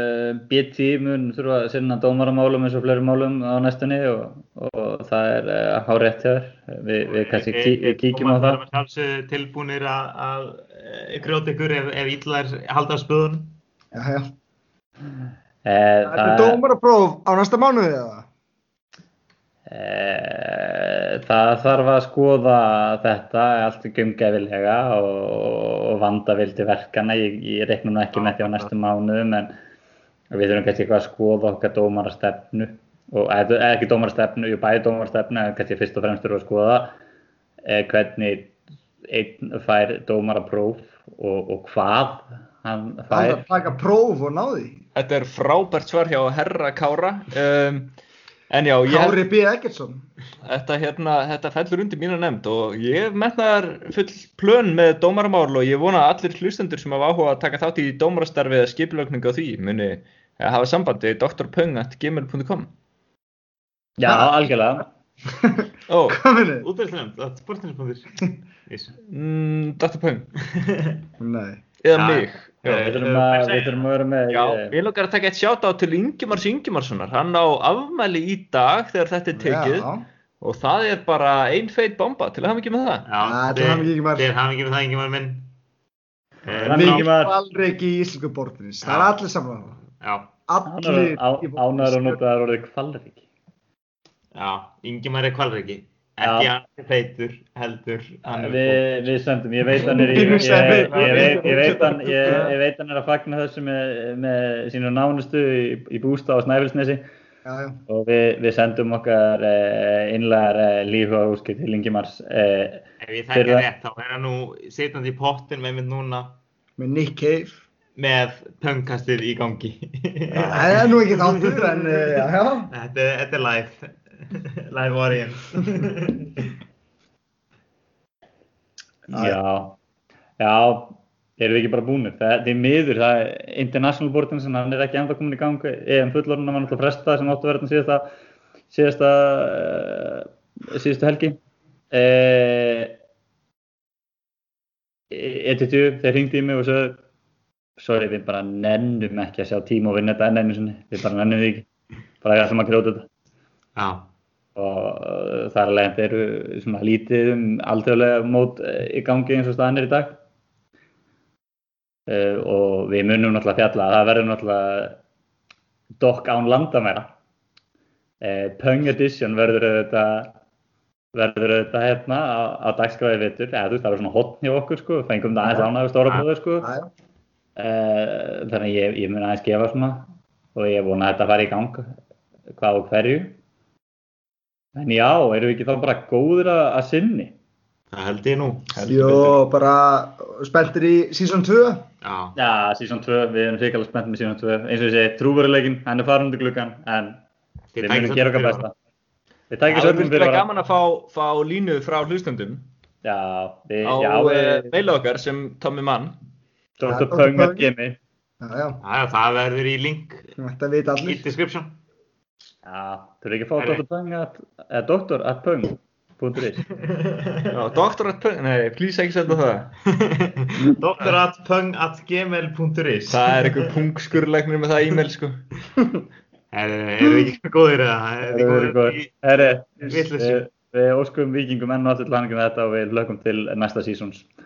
BT mun þurfa að sinna dómaramálum eins og fleiri málum á næstunni og, og það er uh, hárétt hjá þér. Vi, við kannski kí, við kíkjum á það. Við erum tilbúinir að, að eh, grjóta ykkur ef, ef illa er halda á spöðunum. Já, já. Uh, Þetta er dómarapróf á næsta mánuði eða? Eh, Það þarf að skoða þetta allt gumgæfilega og, og vanda vildi verkana. Ég, ég reiknum ekki með því á næstu mánuðum en við þurfum kannski eitthvað að skoða okkar dómarastefnu og eða ekki dómarastefnu, jú bæði dómarastefnu en kannski fyrst og fremst þurfum við að skoða eh, hvernig einn fær dómarapróf og, og hvað hann Það fær. er að taka próf og ná því. Þetta er frábært svar hjá Herra Kára. Um, en já, ég, Kári B. Eggertsson. þetta, hérna, þetta fellur undir mína nefnd og ég hef metnaðar full plön með dómaramál og ég vona að allir hlustendur sem hafa áhuga að taka þátt í dómarastarfi eða skipilögningu á því muni eh, hafa sambandi drpung.gmail.com Já, algjörlega. Ó? Útverðsnefnd, það er sportinspöndir. mm, drpung Nei. eða mig. Já. Við þurfum að, við þurfum að vera með Já, eh, ég lukkar að taka eitt sjátt á til Ingimars Ingimarssonar. Hann á afmæli í dag þegar þetta er tekið Já. og það er bara ein feit bomba til að hafa ekki með það. Já, Ja, til hamingju, Ingimar. Til hafingi með það, Ingimar minn. Eh, Hamingju, frá- Ingimar. Valreiki í Íslingu borðinins. Það er allir saman það. Já, Allir í Ánæður og notaður orðið kvalriki. já, Ingimar er kvalriki. Ekki Já. hann feitur, heldur. Við, við sendum, ég veit hann er í, ég, Ég ég, veit, hann, ég, ég veit hann er að fagna þessu með, með sínu nánustu í, í bústa á Snæfellsnesi Já, já. og við, við sendum okkar eh, innlegar eh, líf og úskip til Ingimars. Eh, Ef ég þekki Fyrir- rétt, þá er hann nú sitjandi í pottin með mynd núna Með Nick Cave. með pöngkastið í gangi. Það er nú ekki þáttur, en já, já. Þetta, þetta er live. Live audience. já, já, erum við ekki bara búinir. Það, það er miður, það er International Boardin sem hann er ekki ennþá komin í gang. EM fullorðuna var náttúrulega frestað sem áttu að vera þarna síðasta, síðasta, síðustu helgi. Uh, ETTU, þeir hringdi í mig og sagði sorry, við bara nennum ekki að sjá tíma og vinna þetta enn einu sinni, við bara nennum því ekki bara við ætlum að grjóta þetta Já, og þar alveg þetta eru svona lítið um alþjóðlega mót uh, í gangi eins og staðan er í dag. Uh, og við munum náttúrulega fjalla að það verður náttúrulega dokk án landamæra uh, Pung Edition verður þetta verður þetta hérna á, á dagskráði vittur, eða þú veist það var svona hotn hjá okkur sko, fengum það aðeins ánægðu stóra bróður sko. Uh, þannig ég, ég mun aðeins gefa svona og ég vona að þetta fari í gang hvað og hverju en já, erum við ekki þá bara góður að, sinni það held ég nú. Jó, bara spenntir í season 2. Já, já, season 2, við erum sérkjala spennt með season 2 eins og ég segi, trúveruleikin, hann er farin undir gluggan en við munum gera okkar besta við Það tækjum er sögum fyrir virkilega bara gaman að fá, fá línu frá hlustendum já, við, á já, við, mailu okkar sem Tommy Mann. Dr. Dr. Pung Pung. at Gimi Já, já. Já, já, það verður í link í description. Já, þú eru ekki að fá Nei, nei. Dr. Pung at, eða Dr. at Pung.is Já, Dr. at Pung, nei, please ekki senda það. Doktoratpung.gmail.is Það er einhver pungskurlegnir með það e-mail sko. Er, er ekki góðir eða? Er við, við óskum vikingum enn og aftur til hanningum þetta og við lögum til næsta sísons